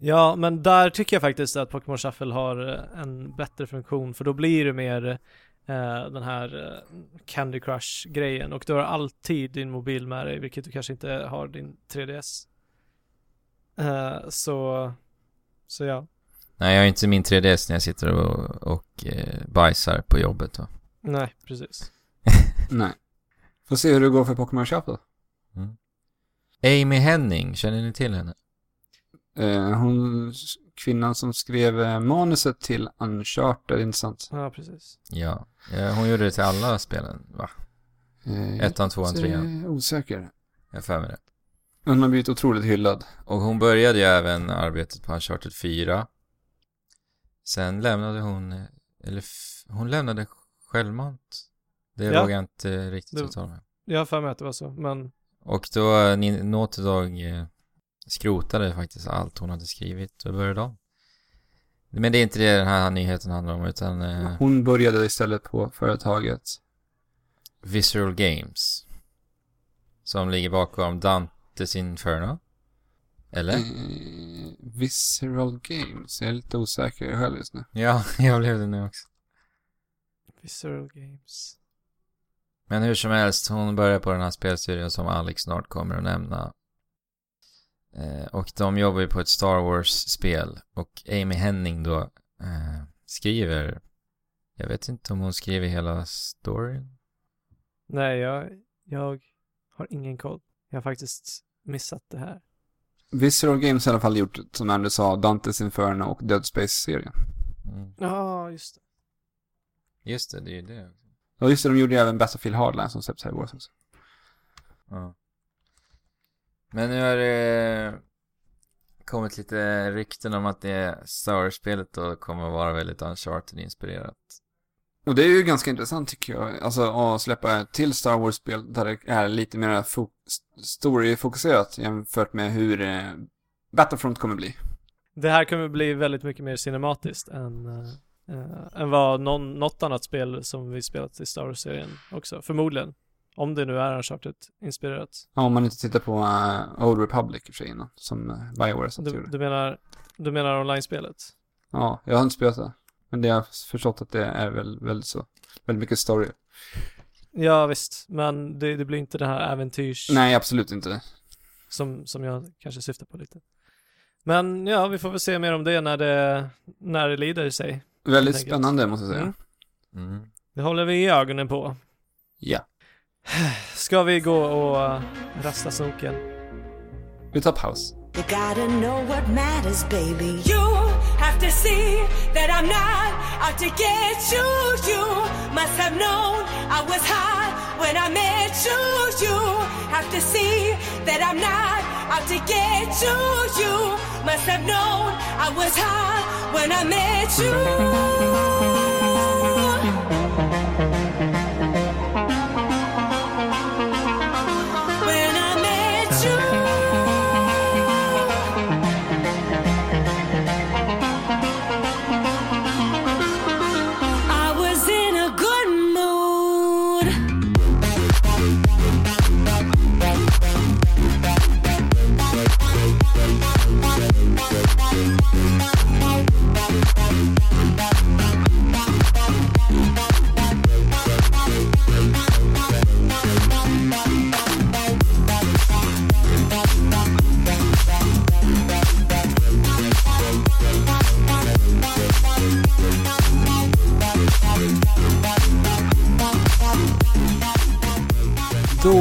Ja, men där tycker jag faktiskt att Pokémon Shuffle har eh, en bättre funktion för då blir det mer eh, den här eh, Candy Crush-grejen och du har alltid din mobil med dig, vilket du kanske inte har din 3DS. Eh, så, så ja. Nej, jag har inte min 3DS när jag sitter och, och eh, bajsar på jobbet då. Nej, precis. Nej. Får se hur det går för Pokémon Shuffle. Mm. Amy Henning, känner ni till henne? Eh, hon, kvinnan som skrev eh, manuset till Uncharted, inte sant? Ja, precis. Ja. ja, hon gjorde det till alla spelen, va? Eh, Ettan, tvåan, jag trean. är osäker. Jag för mig det. Hon har blivit otroligt hyllad. Och hon började ju även arbetet på Uncharted 4. Sen lämnade hon, eh, eller hon lämnade självmant. Det Ja. vågar jag inte riktigt uttala mig. Jag har för mig att det var så, men Och då, eh, Naughty Dog eh, skrotade faktiskt allt hon hade skrivit och började om. Men det är inte det den här nyheten handlar om, utan eh, Hon började istället på företaget. Visceral Games. Som ligger bakom Dantes Inferno. Eller? Eh, Visceral Games. Jag är lite osäker själv just nu. Ja, jag blev det nu också. Visceral Games. Men hur som helst, hon börjar på den här spelserien som Alex snart kommer att nämna. Eh, och de jobbar ju på ett Star Wars-spel. Och Amy Henning då eh, skriver, jag vet inte om hon skriver hela storyn. Nej, jag, jag har ingen koll. Jag har faktiskt missat det här. Visceral Games har i alla fall gjort, som Andrew sa, Dantes Inferno och Dead Space-serien. Mm. Ja, just det. Just det, det är ju det. Och just det, de gjorde ju även Battlefield Hardline som släpps här i våras också. Ja. Men nu har det kommit lite rykten om att det Star Wars-spelet då kommer att vara väldigt Uncharted-inspirerat. Och det är ju ganska intressant tycker jag. Alltså att släppa ett till Star Wars-spel där det är lite mer fo- story-fokuserat jämfört med hur eh, Battlefront kommer bli. Det här kommer bli väldigt mycket mer cinematiskt än, eh, än vad någon, något annat spel som vi spelat i Star Wars-serien också. Förmodligen. Om det nu är Uncharted-inspirerat. Ja, om man inte tittar på uh, Old Republic i och för sig innan, som uh, Bioware satt Du, du menar, du menar online-spelet? Ja, jag har inte spelat det. Men det har jag förstått att det är väl, väldigt så. Väldigt mycket story. Ja visst, men det, det blir inte det här äventyrs Nej, absolut inte. som, som jag kanske syftar på lite. Men ja, vi får väl se mer om det när det, när det lider sig. Väldigt spännande måste jag säga. Mm. Mm. Det håller vi i ögonen på. Ja. Ska vi gå och uh, rasta snoken? Vi tar paus. You gotta know what matters, baby. You have to see that I'm not out to get you. You must have known I was hot when I met you. You have to see that I'm not out to get you. You must have known I was hot when I met you.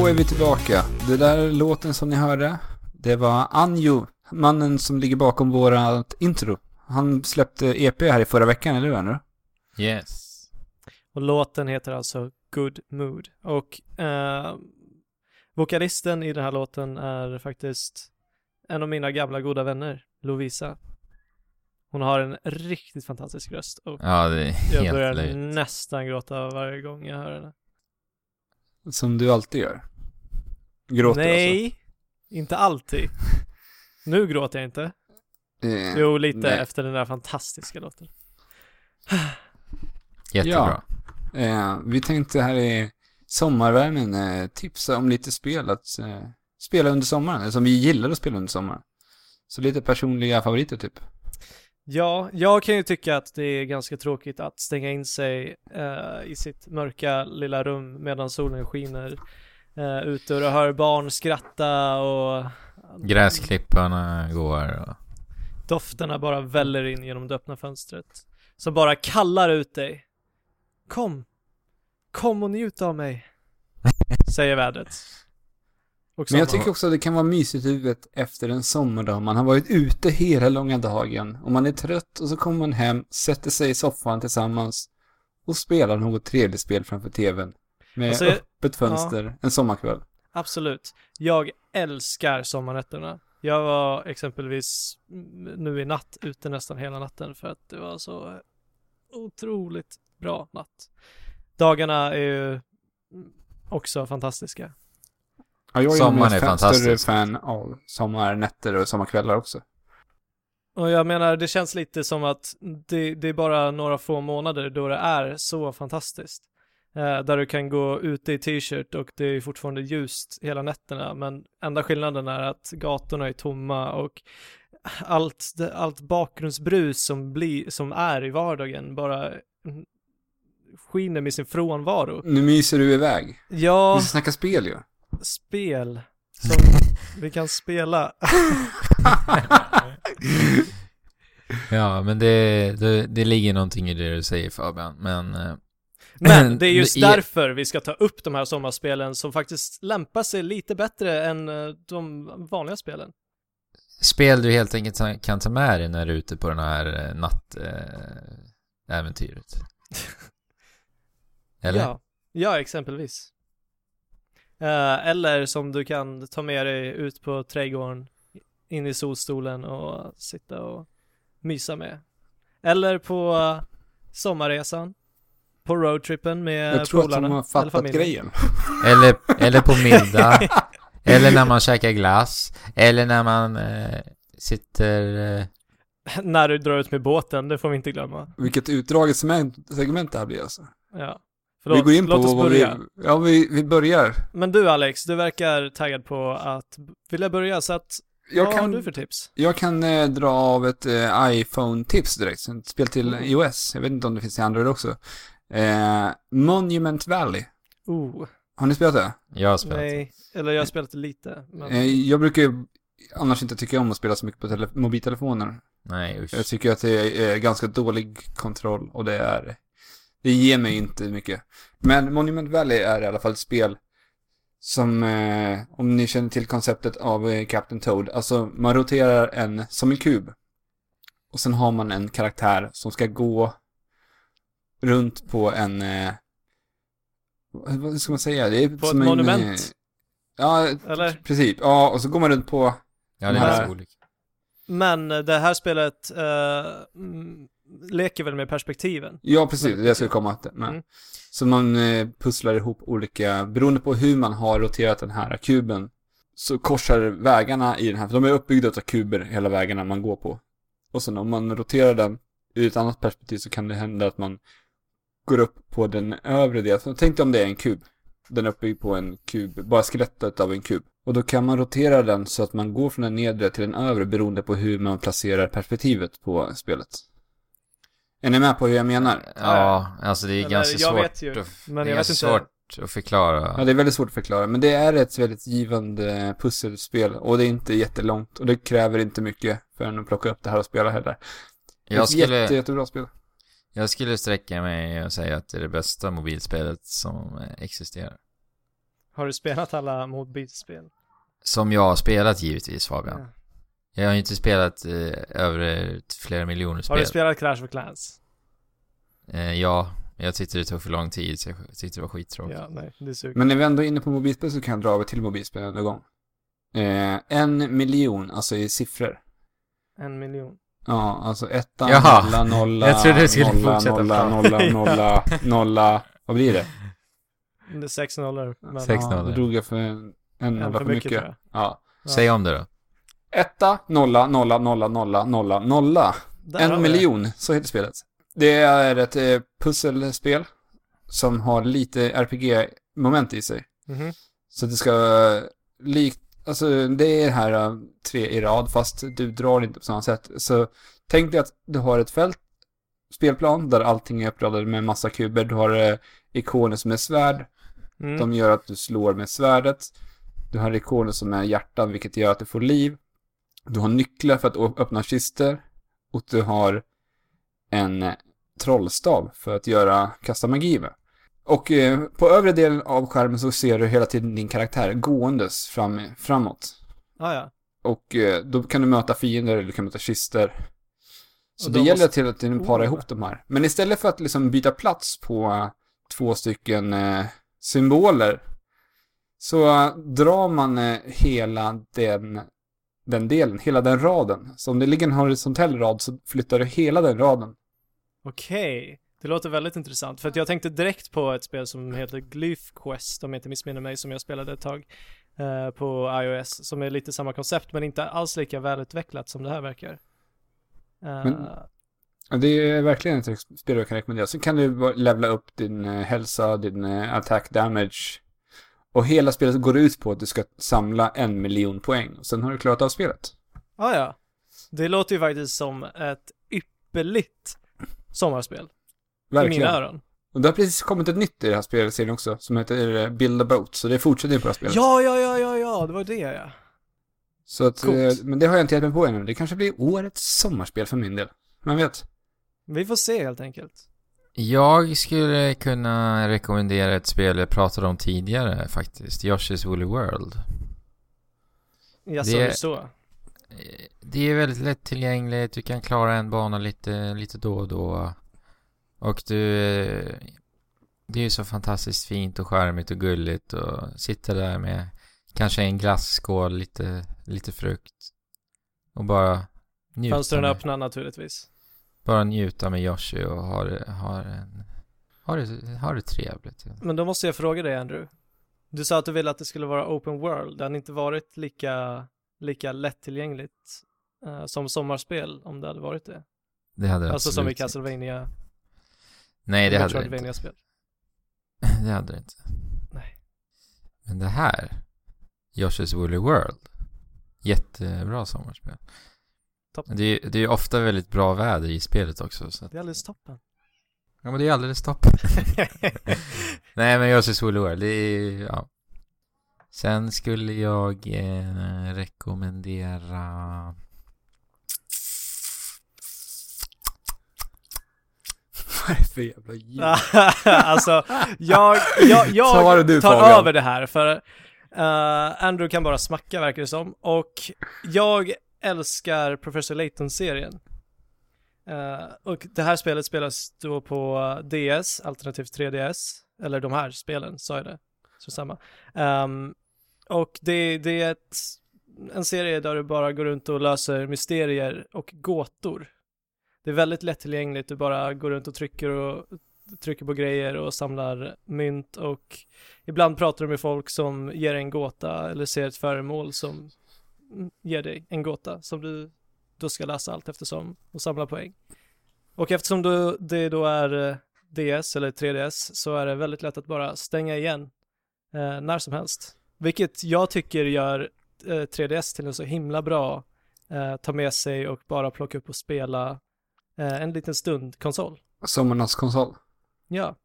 Är vi tillbaka. Det där låten som ni hörde, det var Anjo, mannen som ligger bakom vårat intro. Han släppte EP här i förra veckan, eller hur Andrew? Yes. Och låten heter alltså Good Mood. Och eh, vokalisten i den här låten är faktiskt en av mina gamla goda vänner, Lovisa. Hon har en riktigt fantastisk röst och Ja, det är jag helt börjar löjligt. nästan gråta varje gång jag hör henne. Som du alltid gör. Gråter Nej, inte alltid. Nu gråter jag inte. alltså? Eh, Jo, lite nej. efter den där fantastiska låten. Jättebra. Eh, vi tänkte här i sommarvärmen eh, tipsa om lite spel att eh, spela under sommaren, som vi gillar att spela under sommaren. Så lite personliga favoriter typ. Ja, jag kan ju tycka att det är ganska tråkigt att stänga in sig eh, i sitt mörka lilla rum medan solen skiner eh, ute och du hör barn skratta och Gräsklipparna går och... dofterna bara väller in genom det öppna fönstret. Som bara kallar ut dig. Kom! Kom och njut av mig! Säger vädret. Och Men jag tycker också att det kan vara mysigt i huvudet efter en sommardag. Man har varit ute hela långa dagen och man är trött och så kommer man hem, sätter sig i soffan tillsammans och spelar något trevligt spel framför tvn. Med Alltså, öppet fönster en sommarkväll. Absolut. Jag älskar sommarnätterna. Jag var exempelvis nu i natt ute nästan hela natten för att det var så otroligt bra natt. Dagarna är ju också fantastiska. Ja, jag är Sommaren är ett fan- större fantastisk. fan av sommarnätter och sommarkvällar också. Och jag menar, det känns lite som att det, det är bara några få månader då det är så fantastiskt. Eh, där du kan gå ute i t-shirt och det är fortfarande ljust hela nätterna, men enda skillnaden är att gatorna är tomma och allt, allt bakgrundsbrus som, blir, som är i vardagen bara mm, skiner med sin frånvaro. Nu myser du iväg. Ja, Vi ska snacka spel ju. spel som vi kan spela. Ja, men det, det, det ligger någonting i det du säger Fabian, men... eh, Men det är just därför vi ska ta upp de här sommarspelen som faktiskt lämpar sig lite bättre än eh, de vanliga spelen. Spel du helt enkelt kan ta med dig när du är ute på den här nattäventyret. Äh, äventyret. Eller? Ja, ja exempelvis. Eh, eller som du kan ta med dig ut på trädgården, in i solstolen och sitta och mysa med. Eller på eh, sommarresan, på roadtrippen med Jag tror att polarna. de har eller fattat familjen. grejen. Eller, eller på middag. eller när man käkar glass. Eller när man eh, sitter... Eh, När du drar ut med båten, det får vi inte glömma. Vilket utdraget segment, segment det här blir alltså. Ja. vi Förlåt, går in på låt oss vad börja. vi... Ja, vi, vi börjar. Men du Alex, du verkar taggad på att vilja börja så att Jag vad har kan, du för tips? jag kan eh, dra av ett eh, iPhone-tips direkt. Ett spel till Mm. iOS. Jag vet inte om det finns i Android också. Eh, Monument Valley. Oh, Har ni spelat det? jag har spelat. nej, eller jag har spelat lite. Men... Eh, jag brukar ju annars inte tycka om att spela så mycket på tele- mobiltelefoner. Nej, usch. Jag tycker att det är ganska dålig kontroll och det är... Det ger mig inte mycket. Men Monument Valley är i alla fall ett spel Som, eh, om ni känner till konceptet av eh, Captain Toad. Alltså, man roterar en, som en kub. Och sen har man en karaktär som ska gå runt på en... Eh, vad ska man säga? Det är På som ett en, monument. eh, ja, Eller? precis. Ja, och så går man runt på... Ja, det är olika. Men det här spelet eh, mm, leker väl med perspektiven? Ja, precis. Det jag skulle komma till. Men. Mm. Så man eh, pusslar ihop olika, beroende på hur man har roterat den här kuben, så korsar vägarna i den här, för de är uppbyggda av kuber, hela vägarna man går på. Och sen om man roterar den ur ett annat perspektiv så kan det hända att man går upp på den övre delen. Tänk dig om det är en kub. Den är uppbyggd på en kub, bara skelettet av en kub. Och då kan man rotera den så att man går från den nedre till den övre beroende på hur man placerar perspektivet på spelet. Är ni med på hur jag menar? Ja, alltså det är Eller, ganska jag svårt. vet ju, att, men det är jag vet ganska inte. svårt att förklara. Ja, det är väldigt svårt att förklara, men det är ett väldigt givande pusselspel och det är inte jättelångt och det kräver inte mycket för en att plocka upp det här och spela heller. jag, ett skulle, jätte, jättebra spel. Jag skulle sträcka mig och säga att det är det bästa mobilspelet som existerar. Har du spelat alla mobilspel? Som jag har spelat givetvis Fabian. Ja. Jag har ju inte spelat eh, över flera miljoner Har spel. du spelat Clash of Clans? eh, ja, jag tyckte det tog för lång tid så jag tyckte det var skittråkigt. Ja, nej, det suger. Men när vi ändå är inne på mobilspel så kan jag dra över till mobilspel en gång. Eh, en miljon, alltså i siffror. En miljon. Ja, alltså etta, Jaha. nolla, nolla, Jag trodde du skulle nolla, fortsätta nolla, nolla, nolla, nolla, vad blir det? Det är sex nollor. Men, Sex ja, nollor. Då drog jag för en, en nolla för mycket. mycket tror jag. Ja. Ja. Säg om det då. Etta, nolla, nolla, nolla, nolla, nolla, nolla. Där har En vi det. miljon, så heter spelet. Det är ett eh, pusselspel som har lite RPG-moment i sig. Mhm. Så det ska eh, likt, alltså det är här eh, tre i rad fast du drar inte på samma sätt. Så tänk dig att du har ett fält, spelplan, där allting är uppradat med massa kuber. Du har eh, ikoner som är svärd, Mm. de gör att du slår med svärdet. Du har ikoner som är hjärtan, vilket gör att du får liv. Du har nycklar för att öppna kister. Och du har en eh, trollstav för att göra, kasta magi med. Och eh, på övre delen av skärmen så ser du hela tiden din karaktär gåendes fram, framåt. Ah, ja. Och eh, då kan du möta fiender eller du kan möta kister. Så det gäller måste- till att du parar Oh. ihop de här. Men istället för att liksom byta plats på eh, två stycken eh, symboler så drar man hela den, den delen, hela den raden. Så om det ligger en horisontell rad så flyttar du hela den raden. Okej. Det låter väldigt intressant. För att jag tänkte direkt på ett spel som heter Glyph Quest, om jag inte missminner mig, som jag spelade ett tag eh, på iOS, som är lite samma koncept, men inte alls lika välutvecklat som det här verkar. Eh, Men- Det är verkligen ett spel jag kan rekommendera. Så kan du levla upp din eh, hälsa, din eh, attack damage. Och hela spelet går ut på att du ska samla en miljon poäng. Och sen har du klarat av spelet. ah, ja. Det låter ju faktiskt som ett ypperligt sommarspel. I mina Verkligen. öron. Och det har precis kommit ett nytt i det här spelserien också. Som heter eh, Build a Boat. Så det fortsätter ju på det här spelet. Ja, ja, ja, ja, ja, det var det ja. Så att, Coolt. eh, men det har jag inte gett mig på ännu. Det kanske blir årets sommarspel för min del. Man vet. Vi får se helt enkelt. Jag skulle kunna rekommendera ett spel jag pratade om tidigare faktiskt. Yoshi's Woolly World. Jag Det- sa det så. Eh, Det är väldigt lättillgängligt, du kan klara en bana lite, lite då och då. Och du... eh, Det är ju så fantastiskt fint och charmigt och gulligt och sitta där med kanske en glasskål, lite, lite frukt. Och bara njuta Fönstren med, öppna naturligtvis. bara njuta med Yoshi och ha det, ha en, ha det, ha det trevligt. Men då måste jag fråga dig Andrew. Du sa att du ville att det skulle vara open world. Det hade inte varit lika, lika lättillgängligt eh, som sommarspel om det hade varit det. Det hade Alltså som i. Castlevania, Nej, det hade det inte. Metroidvania-spel. Det hade det inte. Nej. Men det här, Yoshi's Woolly World, jättebra sommarspel. Toppen. Det är, det är ofta väldigt bra väder i spelet också. Så att, Det är alldeles toppen. ja, men det är alldeles toppen. Nej, men Yoshi's Woolly World, det är ja. Sen skulle jag eh, rekommendera... är för jävla ljud? alltså, jag, jag, jag du, tar Fabian. över det här för eh, Andrew kan bara smacka verkar det som. Och jag älskar Professor Layton-serien. Eh, och det här spelet spelas då på DS, alternativt 3DS. Eller de här spelen, sa jag det? Så samma. Ehm, och det, det är ett, en serie där du bara går runt och löser mysterier och gåtor. Det är väldigt lättillgängligt, du bara går runt och trycker och trycker på grejer och samlar mynt och ibland pratar du med folk som ger dig en gåta eller ser ett föremål som ger dig en gåta som du då ska läsa allt eftersom och samla poäng. Och eftersom du, det då är eh, DS eller 3DS så är det väldigt lätt att bara stänga igen eh, när som helst. Vilket jag tycker gör eh, 3DS till en så himla bra eh, ta med sig och bara plocka upp och spela en liten stund konsol. Sommarnas konsol. Ja,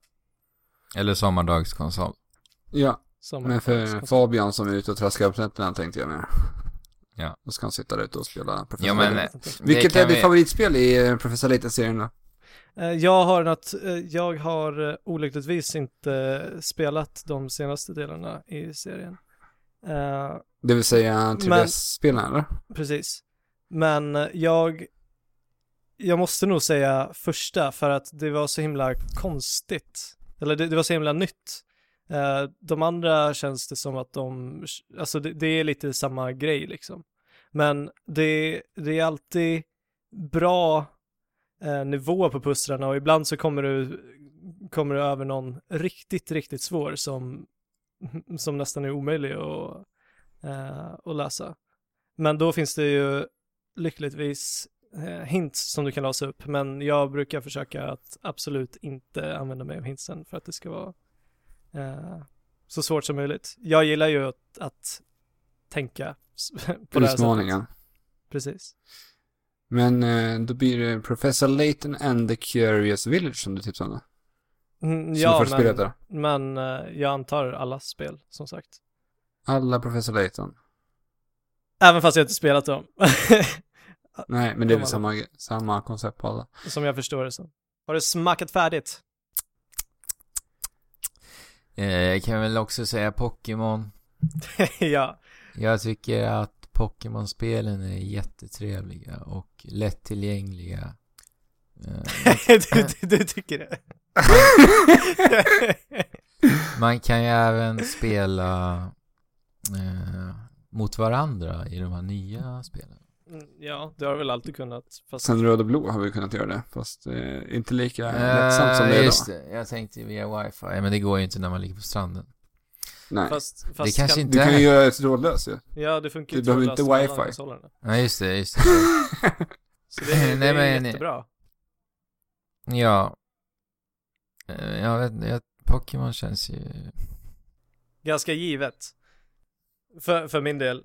Eller sommardagskonsol. Ja, men för. Fabian som är ute och traskar på nätterna tänkte jag med. Ja. Då ska han sitta där ute och spela Professor Ja, men, Vilket är ditt vi- favoritspel i eh, Professor Layton-serien då? Eh, Jag har något, eh, jag har eh, olyckligtvis inte spelat de senaste delarna i serien. Eh, Det vill säga Men- 3DS-spelen eller? precis. Men eh, jag, jag måste nog säga första för att det var så himla konstigt. Eller det, det var så himla nytt. Uh, de andra känns det som att de, alltså det, det är lite samma grej liksom. Men det, det är alltid bra uh, nivå på pusslarna och ibland så kommer du, kommer du över någon riktigt, riktigt svår som, som nästan är omöjlig att, uh, att lösa. Men då finns det ju lyckligtvis hints som du kan låsa upp, men jag brukar försöka att absolut inte använda mig av hintsen för att det ska vara eh, så svårt som möjligt. Jag gillar ju att, att tänka på det här sättet. Utmaningen. Precis. Men eh, då blir det Professor Layton and the Curious Village som du tipsade om? Mm, ja, men, men eh, jag antar alla spel, som sagt. Alla Professor Layton. Även fast jag inte spelat dem. Nej, men det är väl samma, samma koncept på alla. som jag förstår det som. Har du smackat färdigt? Eh, Jag kan väl också säga Pokémon. ja. Jag tycker att Pokémon-spelen är jättetrevliga och lättillgängliga. Du, du, du tycker det? Man kan ju även spela eh, mot varandra i de här nya spelen. Mm, ja, det har väl alltid kunnat. Fast Sen Röd och Blå har vi kunnat göra det, fast eh, inte lika lättsamt som det är just idag. det, jag tänkte via wifi, men det går ju inte när man ligger på stranden. Nej. Fast, fast kanske kan, inte- Du kan ju göra ett trådlöst ju. Ja, det funkar ju Du behöver trådlöst inte wifi. konsolerna. Ja, just det, just det. Så det, är- det Nej, är men- jättebra. ja. Eh, Jag vet jag, Pokémon känns ju... Ganska givet. För, för min del,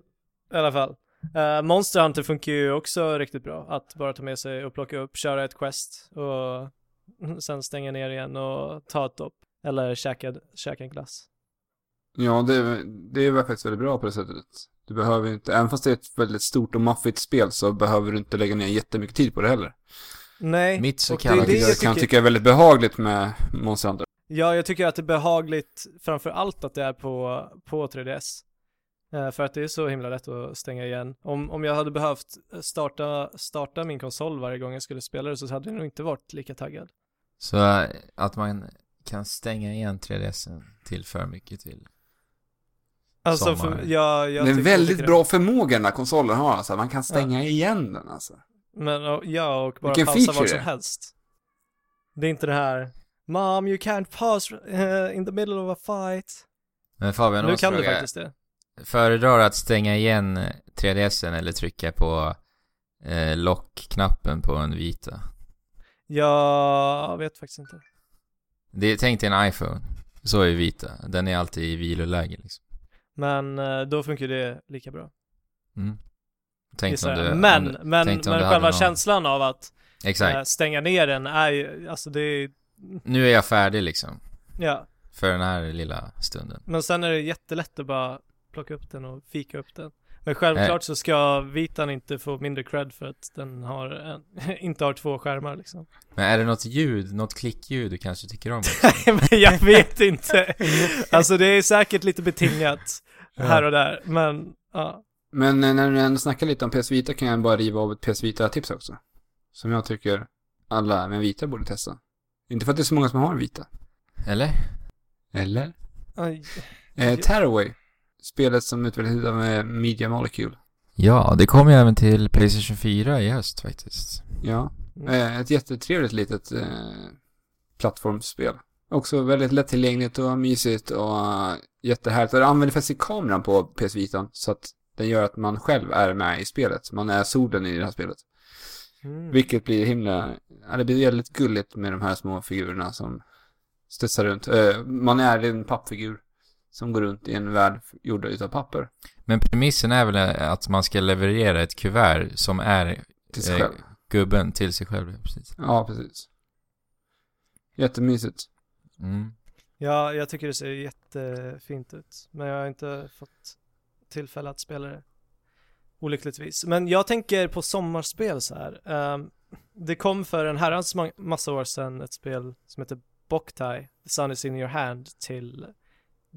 i alla fall. Uh, Monster Hunter funkar ju också riktigt bra. Att bara ta med sig och plocka upp, köra ett quest och sen stänga ner igen och ta ett dopp. Eller käka, käka en glass. Ja, det, det är faktiskt väldigt bra på det sättet. Du behöver inte, även fast det är ett väldigt stort och maffigt spel så behöver du inte lägga ner jättemycket tid på det heller. Nej, Mitt så det kallade- det Vilket jag jag kan tycker, tycka är väldigt behagligt med Monster Hunter. Ja, jag tycker att det är behagligt framför allt att det är på, på 3DS. Eh, för att det är så himla lätt att stänga igen. Om, om jag hade behövt starta, starta min konsol varje gång jag skulle spela det så hade jag nog inte varit lika taggad. Så eh, att man kan stänga igen 3DSen till för mycket till. Alltså, för, jag, jag det är en väldigt bra förmåga den här konsolen har alltså. Man kan stänga igen den alltså. Men ja, och bara Vilken pausa feature vad som det är. helst. Det är inte det här Mom, you can't pause eh, in the middle of a fight. Men Fabian, nu kan du fråga, faktiskt det. Föredrar att stänga igen 3DSen eller trycka på eh, lockknappen på en vita? Jag vet faktiskt inte. Det, tänk dig en iPhone. Så är vita. Den är alltid i viloläge liksom. Men eh, då funkar det lika bra. Mm. Tänk om du, men, om men, tänkte om men själva någon- känslan av att Exakt. eh, stänga ner den är ju, alltså det är, Nu är jag färdig liksom. ja. För den här lilla stunden. Men sen är det jättelätt att bara plocka upp den och fika upp den. Men självklart så ska Vitan inte få mindre cred för att den har en, inte har två skärmar liksom. Men är det något ljud, något klickljud du kanske tycker om? men jag vet inte. Alltså det är säkert lite betingat här och där, men ja. Men eh, när du ändå snackar lite om PS Vita kan jag bara riva av ett PS Vita-tips också. Som jag tycker alla med Vita borde testa. Inte för att det är så många som har en Vita. Eller? Eller? Aj. Eh, Tearaway. Spelet som utvecklades av Media Molecule. Ja, det kommer ju även till Playstation 4 i höst faktiskt. Ja. Mm. Eh, ett jättetrevligt litet eh, plattformsspel. Också väldigt lättillgängligt och mysigt och eh, jättehärligt. Och det använder faktiskt kameran på PS Vita så att den gör att man själv är med i spelet. Man är solen i det här spelet. Mm. Vilket blir himla, ja, det blir väldigt gulligt med de här små figurerna som studsar runt. Eh, man är en pappfigur som går runt i en värld gjord utav papper. Men premissen är väl att man ska leverera ett kuvert som är Till sig Eh, själv. gubben till sig själv, ja, precis. Ja, precis. Jättemysigt. Mm. Ja, jag tycker det ser jättefint ut. Men jag har inte fått tillfälle att spela det. Olyckligtvis. Men jag tänker på sommarspel så här. Ehm, det kom för en herrans ma- massa år sedan ett spel som heter Boktai, The Sun is in your hand, till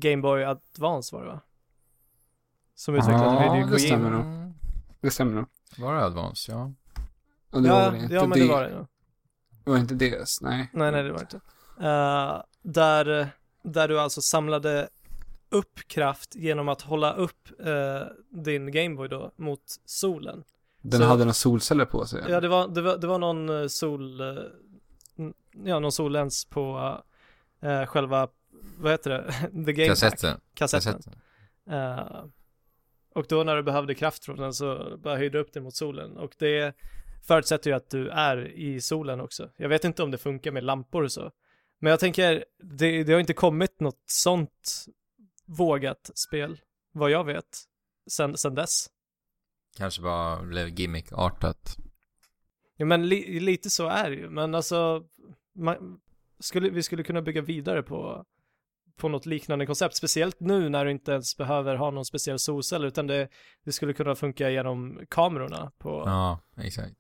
Game Boy Advance var det va? Som utvecklade Ja, Hideo det stämmer Kojima. nog. Det stämmer nog. Var det Advance? Ja. Och det Ja, var väl inte ja men det var det nog. Det var inte DS, nej. Nej, nej det var det inte. Eh, där, där du alltså samlade upp kraft genom att hålla upp eh, din Gameboy då mot solen. Den Så- hade några solceller på sig. Ja, det var, det var, det var någon eh, sol, ja någon sollens på eh, själva, vad heter det, the game Pack. Kassetten. kassetten. Kassetten. Eh, och då när du behövde kraft från den så bara höjde du upp den mot solen och det förutsätter ju att du är i solen också. Jag vet inte om det funkar med lampor och så. Men jag tänker, det, det har inte kommit något sånt vågat spel, vad jag vet, sen, sen dess. Kanske bara blev gimmick-artat. Ja men li, lite så är det ju, men alltså, man, skulle, vi skulle kunna bygga vidare på, på något liknande koncept, speciellt nu när du inte ens behöver ha någon speciell solcell, utan det, det skulle kunna funka genom kamerorna på, Ja, exakt.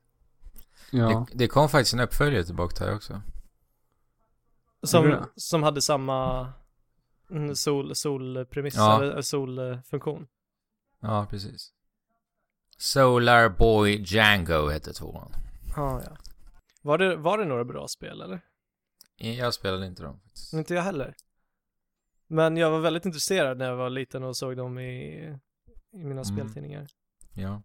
Ja. Det, det kom faktiskt en uppföljare till Boktai också. som, som hade samma mm, sol, solpremiss, Ja. eller solfunktion. Ja, precis. Solar Boy Django hette tvåan. Ja, ja. Var det, var det några bra spel eller? Jag spelade inte dem faktiskt. Inte jag heller. Men jag var väldigt intresserad när jag var liten och såg dem i, i mina Mm. speltidningar. Ja.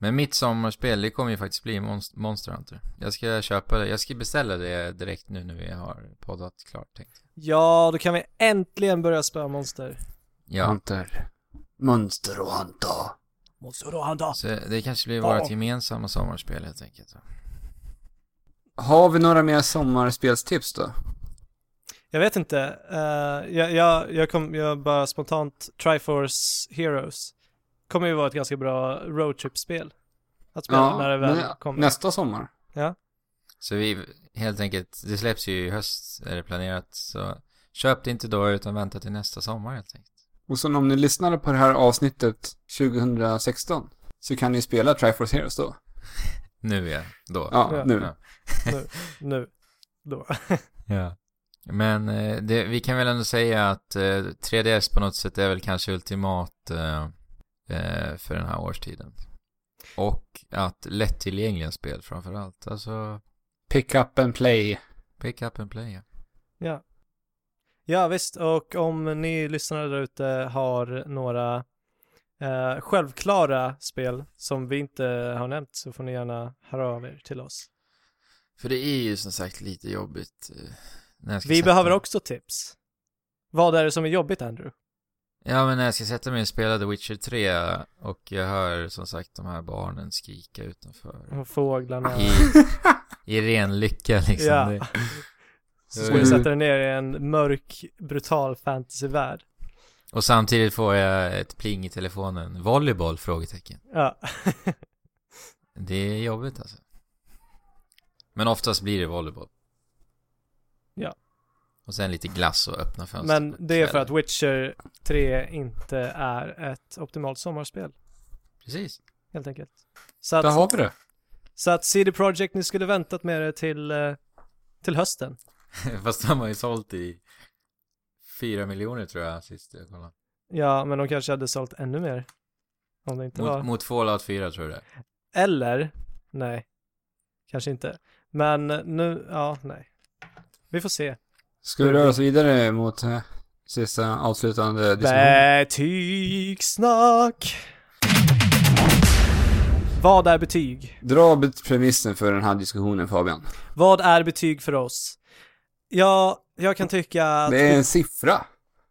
Men mitt sommarspel, det kommer ju faktiskt bli Monst- Monster Hunter. Jag ska köpa det, jag ska beställa det direkt nu när vi har poddat klart tänkt. Ja, då kan vi äntligen börja spöa monster. Ja, Hunter. Monster och Hunter. Monster och Hunter. så det kanske blir Ja. vårt gemensamma sommarspel helt enkelt. Har vi några mer sommarspelstips då? Jag vet inte. eh, jag, jag, jag kom, jag bara spontant, Triforce Heroes. Kommer ju vara ett ganska bra roadtrip-spel. Att spela när det väl men kommer. nästa sommar. Så vi, helt enkelt, det släpps ju i höst, är det planerat. Så köp det inte då, utan vänta till nästa sommar helt enkelt. Och sen om ni lyssnade på det här avsnittet 2016 så kan ni spela Triforce Heroes då. Nu ja, då. Ja, Ja. nu. Ja. Nu. Då. Ja. Men eh, det, vi kan väl ändå säga att eh, 3DS på något sätt är väl kanske ultimat eh, eh, för den här årstiden. Och att lättillgängliga spel framför allt. Alltså, Pick up and play. pick up and play. ja. Ja. Ja visst, och om ni lyssnare där ute har några eh, självklara spel som vi inte har nämnt så får ni gärna höra av er till oss. För det är ju som sagt lite jobbigt. Vi behöver mig- också tips. Vad är det som är jobbigt Andrew? Ja, men när jag ska sätta mig och spela The Witcher 3 och jag hör som sagt de här barnen skrika utanför. Och Fåglarna. I, i ren lycka liksom. Ja. Det, Så ska du sätta dig ner i en mörk, brutal fantasyvärld. och samtidigt får jag ett pling i telefonen. Volleyboll? Frågetecken. Ja. Det är jobbigt alltså. Men oftast blir det volleyboll. Ja. Och sen lite glass och öppna fönster Men det är för att Witcher 3 inte är ett optimalt sommarspel, Precis. helt enkelt. Så Där att, har vi det. så att CD Projekt, ni skulle väntat med det till, eh, till hösten. Fast de har ju sålt i fyra miljoner tror jag sist jag kollade. Ja, men de kanske hade sålt ännu mer. Om det inte var... Mot, mot Fallout 4 tror jag det. Eller, nej, kanske inte. Men nu, ja, nej. Vi får se. Ska vi röra oss vidare mot eh, sista avslutande diskussion? Betygssnack! Vad är betyg? Dra premissen för den här diskussionen Fabian. Vad är betyg för oss? Ja, jag kan tycka att Det är en siffra.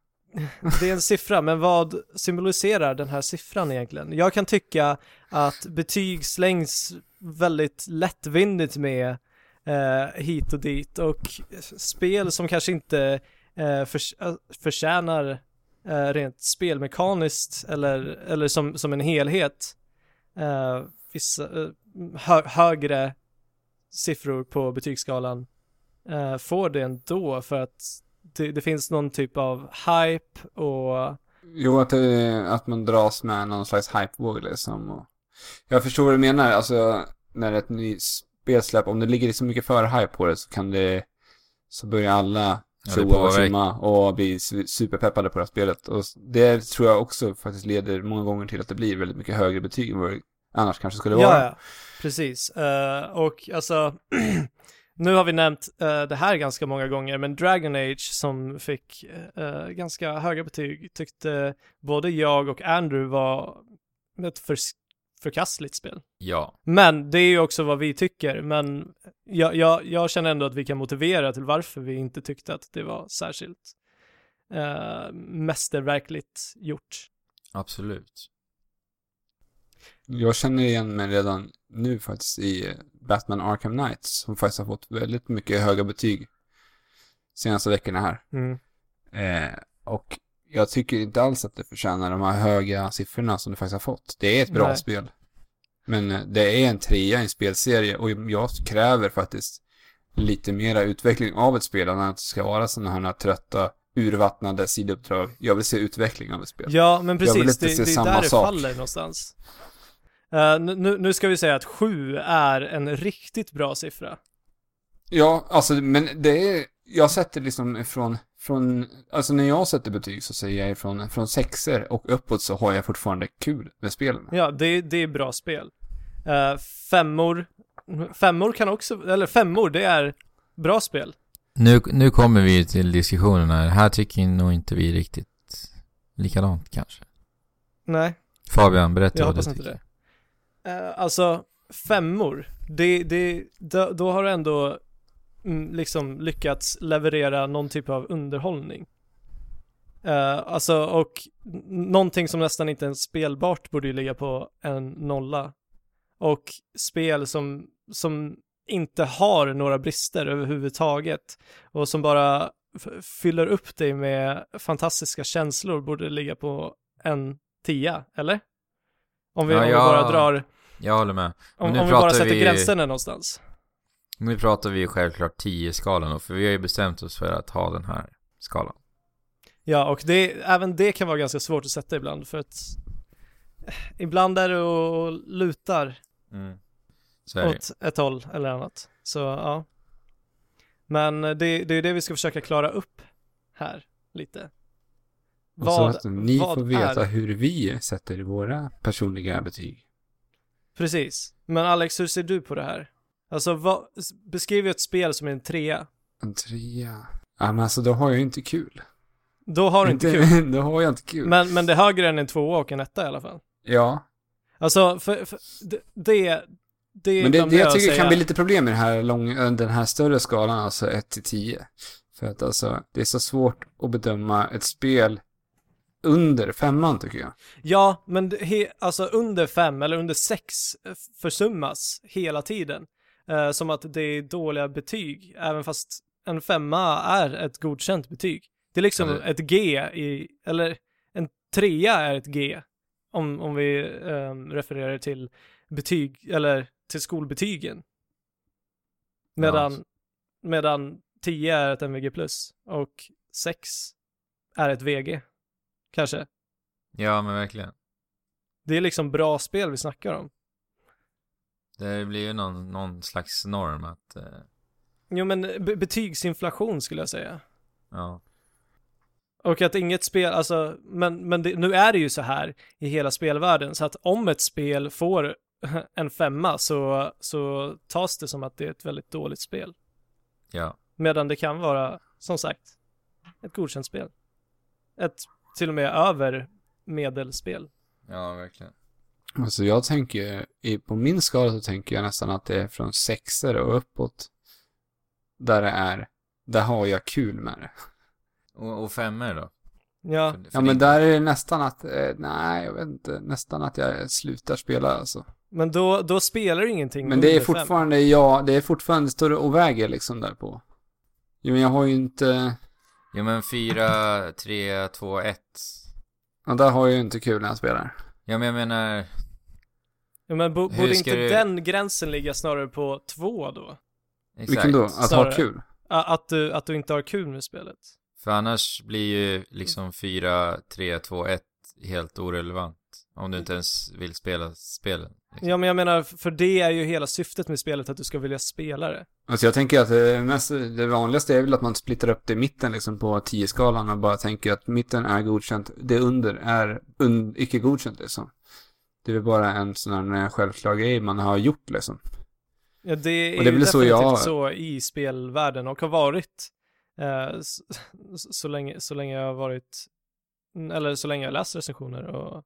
det är en siffra, men vad symboliserar den här siffran egentligen? Jag kan tycka att betyg slängs väldigt lättvindigt med eh, hit och dit och spel som kanske inte eh, förs- eh, förtjänar eh, rent spelmekaniskt eller, eller som, som en helhet eh, vissa eh, hö- högre siffror på betygsskalan eh, får det ändå för att det, det finns någon typ av hype och Jo, att, det, att man dras med någon slags hypevåg liksom. Och jag förstår vad du menar, alltså när ett nytt spelsläpp, om det ligger så mycket för hype på det så kan det, så börjar alla Ja, det tjoa och tjimma och bli su- superpeppade på det här spelet. Och det tror jag också faktiskt leder många gånger till att det blir väldigt mycket högre betyg än vad det annars kanske skulle vara. Ja, ja, precis. Eh, och alltså, nu har vi nämnt eh, det här ganska många gånger, men Dragon Age som fick eh, ganska höga betyg tyckte både jag och Andrew var ett förs- förkastligt spel. Ja. Men det är ju också vad vi tycker, men jag, jag, jag känner ändå att vi kan motivera till varför vi inte tyckte att det var särskilt uh, mästerverkligt gjort. Absolut. Jag känner igen mig redan nu faktiskt i Batman Arkham Knights som faktiskt har fått väldigt mycket höga betyg senaste veckorna här. Mm. Eh, och jag tycker inte alls att det förtjänar de här höga siffrorna som det faktiskt har fått. Det är ett bra Nej. spel. Men eh, det är en trea i en spelserie och jag kräver faktiskt lite mera utveckling av ett spel än att det ska vara sådana här trötta, urvattnade sidouppdrag. Jag vill se utveckling av ett spel. Ja, men Jag vill precis, inte det, se det är samma där det sak. faller någonstans. Nu- nu, nu ska vi säga att sju är en riktigt bra siffra. Ja, alltså men det är, jag sätter liksom från, från, alltså när jag sätter betyg så säger jag från, från sexer och uppåt så har jag fortfarande kul med spelen. Ja, det, det är bra spel. Eh, femmor, femmor kan också, eller femmor, det är bra spel. Nu, nu kommer vi till diskussionen här. Här tycker nog inte vi riktigt likadant kanske. Nej, Fabian, berätta jag vad du hoppas inte tycker. det. Eh, alltså, femmor, det, det, då, då har du ändå liksom lyckats leverera någon typ av underhållning. Eh, alltså, och någonting som nästan inte är spelbart borde ju ligga på en nolla. Och spel som, som inte har några brister överhuvudtaget och som bara fyller upp dig med fantastiska känslor borde ligga på en tia, eller? Om vi, Ja, om vi bara drar, Jag håller med. om, om vi bara sätter vi- gränserna någonstans. Nu pratar vi ju självklart 10-skalan då, för vi har ju bestämt oss för att ha den här skalan. Ja, och det, även det kan vara ganska svårt att sätta ibland för att eh, ibland är det och lutar Så är det. åt ett håll eller annat. Så ja. Men det, det är det vi ska försöka klara upp här lite. Och så att ni vad får veta är- hur vi sätter våra personliga betyg. Precis. Men Alex, hur ser du på det här? Alltså, vad, beskriv ett spel som är en trea. En trea. Ja, men alltså då har jag ju inte kul. Då har du inte kul. då har jag inte kul. Men, men det är högre än en tvåa och en etta i alla fall. Ja, Alltså, för, för det, det, det men det, det jag tycker säga. kan bli lite problem med det här lång, den här större skalan, alltså 1 till 10. För att alltså, det är så svårt att bedöma ett spel under femman tycker jag. Ja, men he, alltså under fem eller under sex eh, försummas hela tiden. Eh, som att det är dåliga betyg, även fast en femma är ett godkänt betyg. Det är liksom det- ett G i, eller en trea är ett G. Om, om vi eh, refererar till betyg, eller till skolbetygen. Medan, Ja. medan 10 är ett MVG plus och 6 är ett VG. Kanske. Ja, men verkligen. Det är liksom bra spel vi snackar om. Det blir ju någon, någon slags norm att, eh, Jo men be- betygsinflation skulle jag säga. ja. Och att inget spel, alltså, men, men det, nu är det ju så här i hela spelvärlden, så att om ett spel får en femma så, så tas det som att det är ett väldigt dåligt spel. Ja. Medan det kan vara, som sagt, ett godkänt spel. Ett till och med över medelspel. Ja, verkligen. Alltså jag tänker, på min skala så tänker jag nästan att det är från sexor och uppåt. Där det är, där har jag kul med det. Och, och femmer då? Ja, För- för Ja men din- där är det nästan att, eh, nej jag vet inte, nästan att jag slutar spela alltså. men då, då spelar det ingenting Men det är under fem. fortfarande, ja, det är fortfarande större och väger liksom där på. Jo men jag har ju inte, Jo men fyra, tre, två, ett. ja där har jag ju inte kul när jag spelar. Ja men jag menar, Ja, men bo, borde inte du- den gränsen ligga snarare på två då? exakt. Vilken då? Att Snarare. ha kul? Att du, att du inte har kul med spelet? För annars blir ju liksom fyra, tre, två, ett helt orelevant. Om du inte ens vill spela spelen. Liksom. Ja men jag menar, för det är ju hela syftet med spelet, att du ska vilja spela det. Alltså jag tänker att det, mest, det vanligaste är väl att man splittar upp det i mitten liksom på 10-skalan och bara tänker att mitten är godkänt, det under är un, icke godkänt liksom. Det är bara en sån här självklar grej man har gjort liksom. Ja, det är, Och det är ju väl så definitivt jag- så i spelvärlden och har varit eh, så, så, länge, så länge jag har varit, eller så länge jag läst recensioner och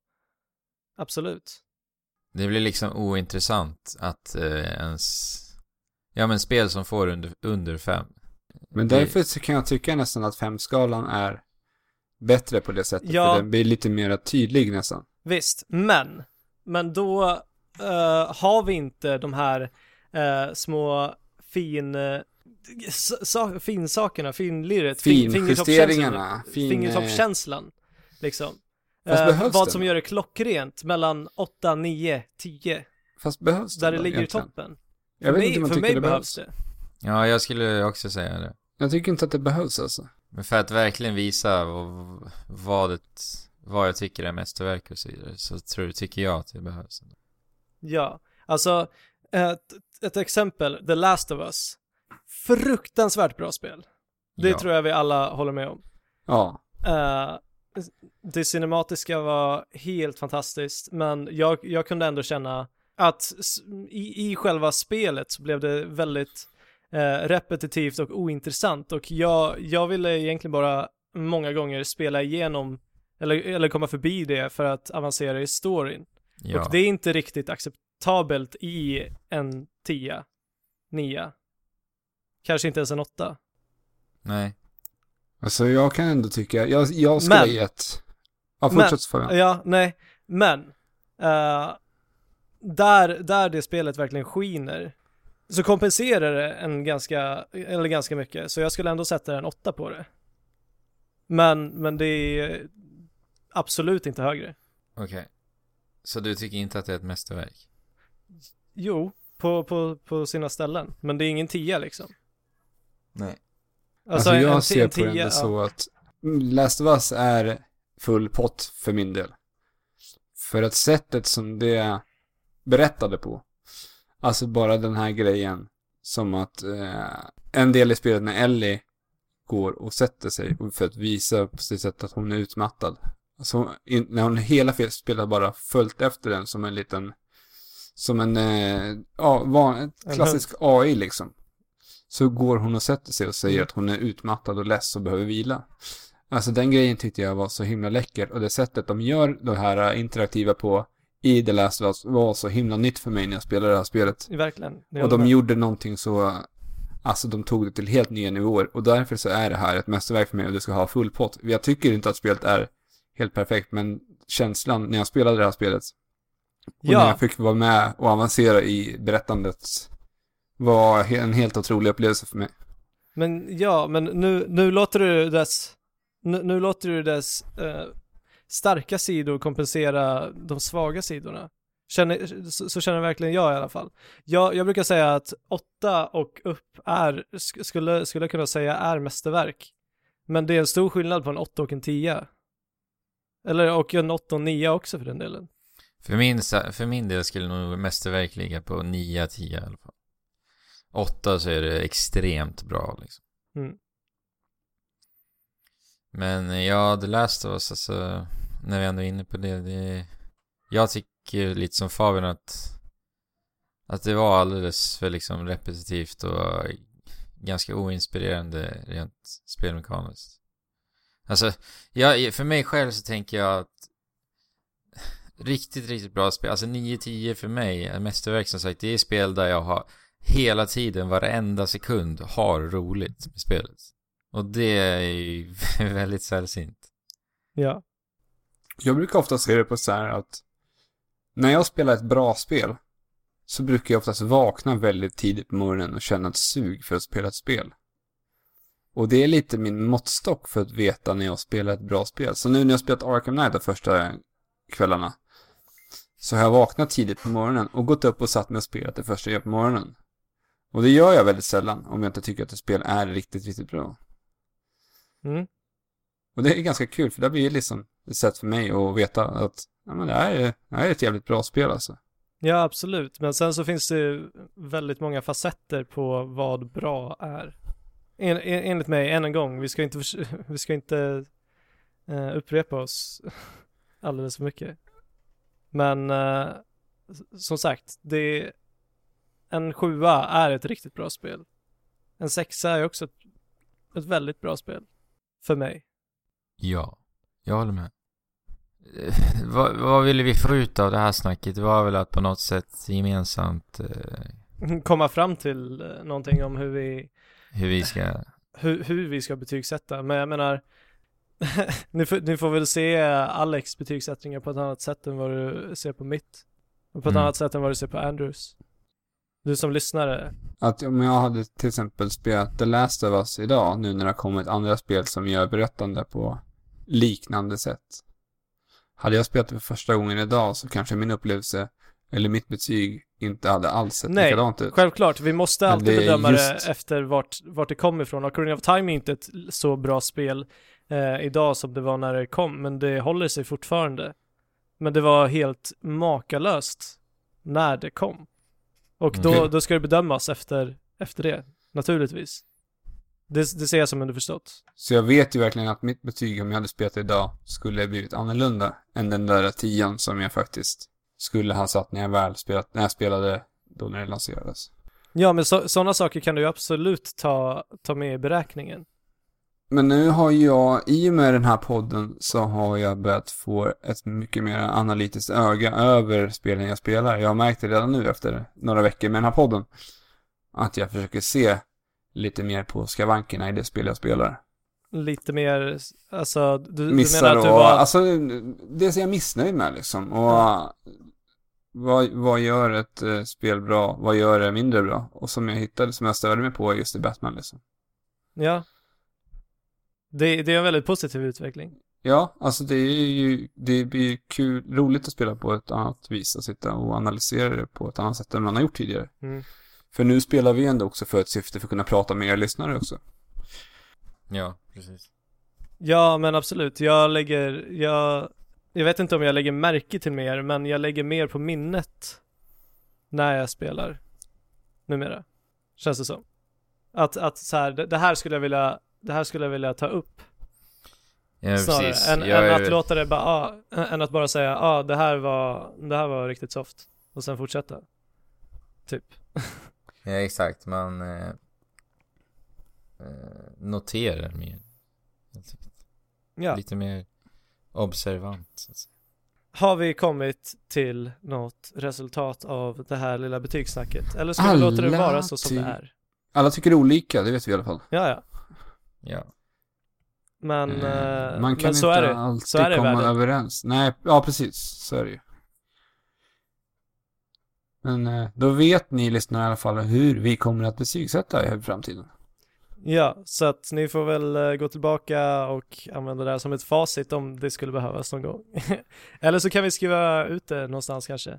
absolut. Det blir liksom ointressant att eh, ens... Ja men spel som får under, under fem. Men Det- därför så kan jag tycka nästan att femskalan är bättre på det sättet. Ja. För den blir lite mer tydlig nästan. Visst, men, men då eh, har vi inte de här eh, små fin, uh, sa, finsakerna, finlirret, fin, Finjusteringarna. Fin, eh, fingertoppskänslan, liksom. Fast Eh, vad det som gör det klockrent mellan 8, 9, 10, Fast behövs där det det då ligger egentligen? i toppen. Jag för vet mig, inte om jag för tycker mig det behövs behövs. det. Ja, jag skulle också säga det. Jag tycker inte att det behövs alltså. Men för att verkligen visa vad, vad, ett, vad jag tycker är mästerverk och så vidare, så tror, tycker jag att det behövs. Ja, alltså ett, ett exempel, The Last of Us. Fruktansvärt bra spel. Det ja. tror jag vi alla håller med om. Ja. Eh, det cinematiska var helt fantastiskt, men jag, jag kunde ändå känna att i, i själva spelet så blev det väldigt eh, repetitivt och ointressant och jag, jag ville egentligen bara många gånger spela igenom eller, eller komma förbi det för att avancera i storyn. Ja. Och det är inte riktigt acceptabelt i en 10, 9, kanske inte ens en 8. Nej. Alltså jag kan ändå tycka, jag, jag skulle Men- ge ett... Ja, Men- fortsätt Fabian. Ja, nej, men eh, där, där det spelet verkligen skiner så kompenserar det en ganska, eller ganska mycket, så jag skulle ändå sätta en 8 på det. Men, men det är absolut inte högre. Okej. Så du tycker inte att det är ett mästerverk? Jo, på, på, på sina ställen, men det är ingen 10 liksom. Nej. Alltså, en- jag en ser ti- på det tia, ja. så att Last of Us är full pott för min del. För att sättet som det berättade på, alltså bara den här grejen som att eh, en del i spelet när Ellie går och sätter sig för att visa på sitt sätt att hon är utmattad. Alltså, in, när hon hela spelet bara följt efter den som en liten, som en, eh, ja, van, klassisk AI liksom. Så går hon och sätter sig och säger Mm. att hon är utmattad och less och behöver vila. Alltså den grejen tyckte jag var så himla läcker och det sättet de gör det här interaktiva på i The Last of Us var så himla nytt för mig när jag spelade det här spelet. Verkligen. Och de med. gjorde någonting så, alltså de tog det till helt nya nivåer och därför så är det här ett mästerverk för mig och det ska ha full pott. Jag tycker inte att spelet är helt perfekt men känslan när jag spelade det här spelet och när Ja, jag fick vara med och avancera i berättandet var en helt otrolig upplevelse för mig. men ja, men nu, nu låter du dess, nu, nu låter du dess eh, starka sidor kompensera de svaga sidorna. Känner, så, så känner verkligen jag i alla fall. Jag, jag brukar säga att åtta och upp är, sk- skulle, skulle jag kunna säga är mästerverk. Men det är en stor skillnad på en åtta och en tia. Eller och en åtta och nia också för den delen. För min, för min del skulle nog mästerverk ligga på 9 10 i alla fall. 8 så är det extremt bra liksom. Mm. Men ja, The Last of Us, alltså, när vi ändå är inne på det, det jag tycker lite som Fabian att, att det var alldeles för liksom repetitivt och ganska oinspirerande rent spelmekaniskt. Alltså, jag, för mig själv så tänker jag att riktigt, riktigt bra spel, alltså 9-10 för mig, är mästerverk som sagt, det är spel där jag har hela tiden, varenda sekund, har roligt med spelet. Och det är ju väldigt sällsynt. Ja. Jag brukar ofta se det på så här att när jag spelar ett bra spel så brukar jag oftast vakna väldigt tidigt på morgonen och känna ett sug för att spela ett spel. Och det är lite min måttstock för att veta när jag spelar ett bra spel. Så nu när jag spelat Arkham Knight de första kvällarna så har jag vaknat tidigt på morgonen och gått upp och satt mig och spelat det första jag gör på morgonen. Och det gör jag väldigt sällan om jag inte tycker att ett spel är riktigt, riktigt bra. Mm. Och det är ganska kul för det blir liksom ett sätt för mig att veta att ja, men det, här är, det här är ett jävligt bra spel alltså. Ja, absolut. Men sen så finns det väldigt många facetter på vad bra är. En, en, enligt mig, än en gång, vi ska inte, vi ska inte eh, upprepa oss alldeles för mycket. Men s- som sagt, det en sjua är ett riktigt bra spel. En sexa är också ett, ett väldigt bra spel. För mig. Ja, jag håller med. Vad, vad ville vi få ut av det här snacket? Det var väl att på något sätt gemensamt eh, Komma fram till eh, någonting om hur vi hur vi ska... hur, hur vi ska betygsätta. Men jag menar, ni, får, ni får väl se Alex betygsättningar på ett annat sätt än vad du ser på mitt. Och på ett Mm. annat sätt än vad du ser på Andrews. Du som lyssnare. Att om jag hade till exempel spelat The Last of Us idag, nu när det har kommit andra spel som gör berättande på liknande sätt. Hade jag spelat det för första gången idag så kanske min upplevelse, eller mitt betyg, inte hade alls sett Nej, likadant ut. Självklart, vi måste alltid det bedöma just- det efter vart, vart det kommer ifrån. Ocarina of Time är inte ett så bra spel eh, idag som det var när det kom, men det håller sig fortfarande. Men det var helt makalöst när det kom. Och då, Mm. då ska det bedömas efter, efter det, naturligtvis. Det, det ser jag som underförstått. Så jag vet ju verkligen att mitt betyg om jag hade spelat idag skulle ha blivit annorlunda än den där tian som jag faktiskt skulle ha satt när jag väl spelat, när jag spelade då när det lanserades. Ja, men så, sådana saker kan du absolut ta, ta med i beräkningen. Men nu har jag, i och med den här podden, så har jag börjat få ett mycket mer analytiskt öga över spelen jag spelar. Jag har märkt det redan nu efter några veckor med den här podden. Att jag försöker se lite mer på skavankerna i det spel jag spelar. Lite mer, alltså, du, du menar att och, du var... alltså, det är jag missnöjd med liksom. Och vad, vad gör ett eh, spel bra? Vad gör det mindre bra? Och som jag hittade, som jag störde mig på, är just i Batman liksom. Ja. Det, det är en väldigt positiv utveckling. Ja, alltså det är ju, det blir kul, roligt att spela på ett annat vis, att sitta och analysera det på ett annat sätt än man har gjort tidigare. Mm. För nu spelar vi ändå också för ett syfte för att kunna prata med er lyssnare också. Ja, precis. Ja, men absolut. Jag lägger, jag, jag vet inte om jag lägger märke till mer, men jag lägger mer på minnet när jag spelar numera. Känns det som. Att, att så här, det, det här skulle jag vilja, det här skulle jag vilja ta upp Ja, snarare. precis. Än, än är- att låta det bara, ah, än att bara säga, ja ah, det här var, det här var riktigt soft. Och sen fortsätta. Typ. Ja, exakt. Man eh, eh, noterar mer. Ja. Lite mer observant. Har vi kommit till något resultat av det här lilla betygssnacket? Eller ska vi låta det vara så som det är? Alla tycker olika, det vet vi i alla fall. Ja, ja. Ja. Men, Eh, eh, man kan men så inte är det. alltid Så är det i komma världen. överens. Nej, ja precis, så är det ju. Men eh, då vet ni lyssnare i alla fall hur vi kommer att betygsätta i framtiden. Ja, så att ni får väl eh, gå tillbaka och använda det här som ett facit om det skulle behövas någon gång. Eller så kan vi skriva ut det någonstans kanske.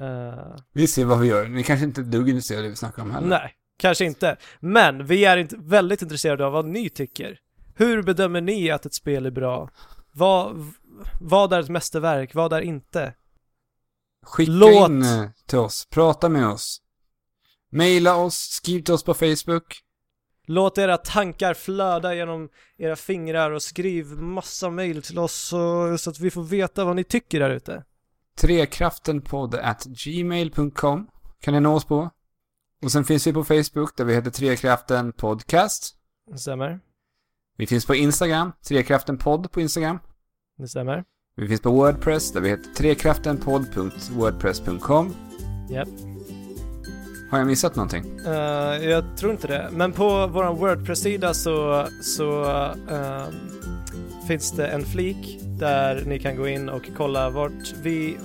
Eh, Vi ser vad vi gör. Ni kanske inte är dugg intresserade av det vi snackar om heller. nej, kanske inte. Men vi är inte väldigt intresserade av vad ni tycker. Hur bedömer ni att ett spel är bra? Vad, vad är ett mästerverk? Vad är inte? Skicka Låt. in eh, till oss. Prata med oss. Maila oss. Skriv till oss på Facebook. Låt era tankar flöda genom era fingrar och skriv massa mail till oss så, så att vi får veta vad ni tycker där ute. Trekraftenpodd at gmail.com kan ni nå oss på. Och sen finns vi på Facebook där vi heter Trekraften Podcast. Det stämmer? Vi finns på Instagram, Trekraften Podd på Instagram. Det stämmer? Vi finns på Wordpress där vi heter trekraftenpodd.wordpress.com. Japp. Har jag missat någonting? Uh, jag tror inte det. Men på vår Wordpress-sida så, så uh, finns det en flik där ni kan gå in och kolla vart vi,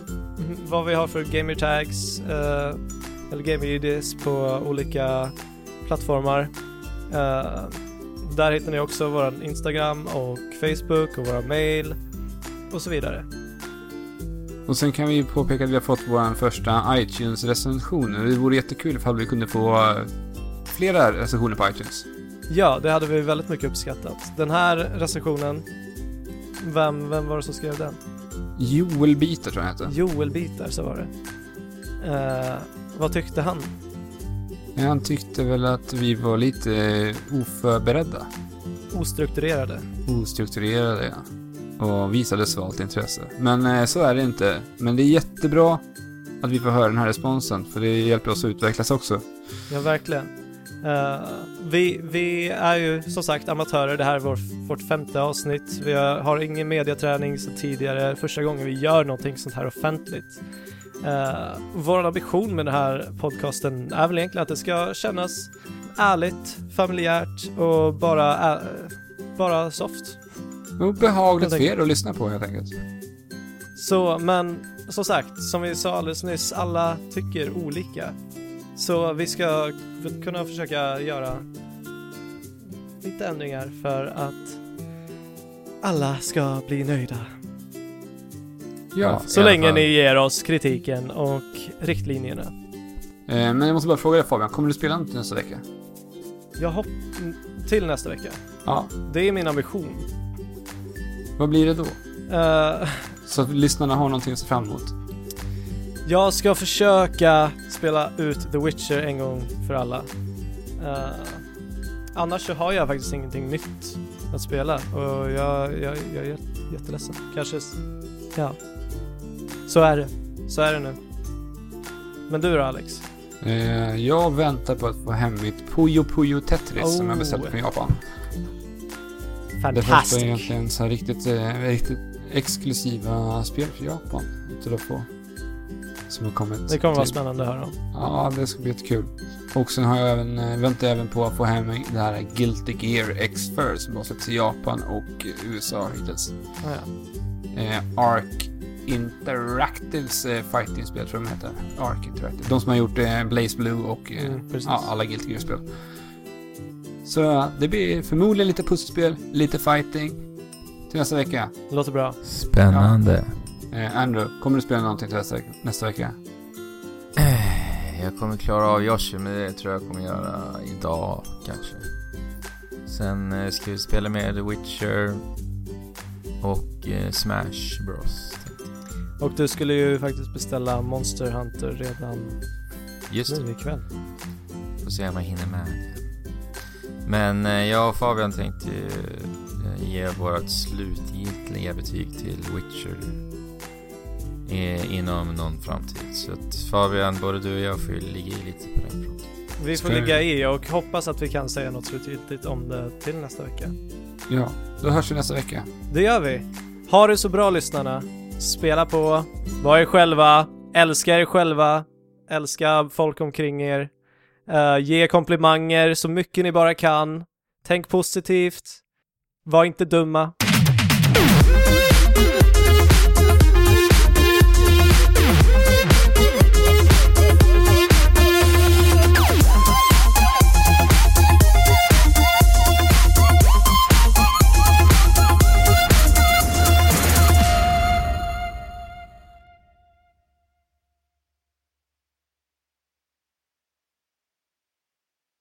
vad vi har för gamer tags eh, eller gamer IDs på olika plattformar. Uh, där hittar ni också vår Instagram och Facebook och våra mail och så vidare. Och sen kan vi påpeka att vi har fått vår första iTunes-recension. Det vore jättekul ifall vi kunde få eh, flera recensioner på iTunes. Ja, det hade vi väldigt mycket uppskattat. Den här recensionen, vem, vem var det som skrev den? Joel Biter tror jag heter. Joel Bitar, så var det. Eh, vad tyckte han? Han tyckte väl att vi var lite oförberedda. Ostrukturerade. Ostrukturerade, ja. Och visade svalt intresse. Men eh, så är det inte. Men det är jättebra att vi får höra den här responsen, för det hjälper oss att utvecklas också. Ja, verkligen. Uh, vi, vi är ju som sagt amatörer. Det här är vår, vårt femte avsnitt. Vi har, har ingen mediaträning så tidigare. Första gången vi gör någonting sånt här offentligt. Uh, vår ambition med den här podcasten är väl egentligen att det ska kännas ärligt, familjärt och bara, uh, bara soft. Behagligt för er att lyssna på helt enkelt. Så, men som sagt, som vi sa alldeles nyss, alla tycker olika. Så vi ska kunna försöka göra lite ändringar för att alla ska bli nöjda. Ja, Så länge ni ger oss kritiken och riktlinjerna. Eh, men jag måste bara fråga dig Fabian, kommer du spela något nästa vecka? Jag hopp till nästa vecka. Ja. Det är min ambition. Vad blir det då? Eh, Så att lyssnarna har någonting att se fram emot. jag ska försöka spela ut The Witcher en gång för alla. Eh, annars så har jag faktiskt ingenting nytt att spela och jag, jag, jag är jätte- jätteledsen. Kanske, ja. Så är det. Så är det nu. Men du då Alex? Eh, jag väntar på att få hem mitt Puyo Puyo Tetris som jag Oh. beställt från Japan. Det första egentligen så riktigt, eh, riktigt exklusiva spel för Japan. Utav att få. Som har kommit. Det kommer vara till- spännande att höra om. Ja, det ska bli jättekul. Och sen har jag även, eh, väntar jag även på att få hem det här Guilty Gear X som har släppts i Japan och USA hittills. Ah, ja. Eh, Arc Interactives eh, fighting-spel tror jag de heter. Arc Interactive. De som har gjort eh, Blaze Blue och eh, Mm, ja, alla Guilty Gear-spel. Så ja, det blir förmodligen lite pusselspel, lite fighting. Till nästa vecka. Det låter bra. Spännande. Eh, Andrew, kommer du spela någonting till nästa, nästa vecka? Eh, Jag kommer klara av Yoshi, men det tror jag kommer göra idag kanske. Sen eh, ska vi spela med The Witcher och eh, Smash Bros. Och du skulle ju faktiskt beställa Monster Hunter redan Just det, nu ikväll. får se om jag hinner med det. Men eh, jag och Fabian tänkte eh, ge vårt slutgiltiga betyg till Witcher eh, inom någon framtid. Så att Fabian, både du och jag får ju ligga i lite på den fronten. Vi får Ska vi- ligga i och hoppas att vi kan säga något slutgiltigt om det till nästa vecka. Ja, då hörs vi nästa vecka. Det gör vi. Ha det så bra lyssnarna. Spela på, var er själva, älska er själva, älska folk omkring er, Uh, ge komplimanger så mycket ni bara kan, tänk positivt, var inte dumma.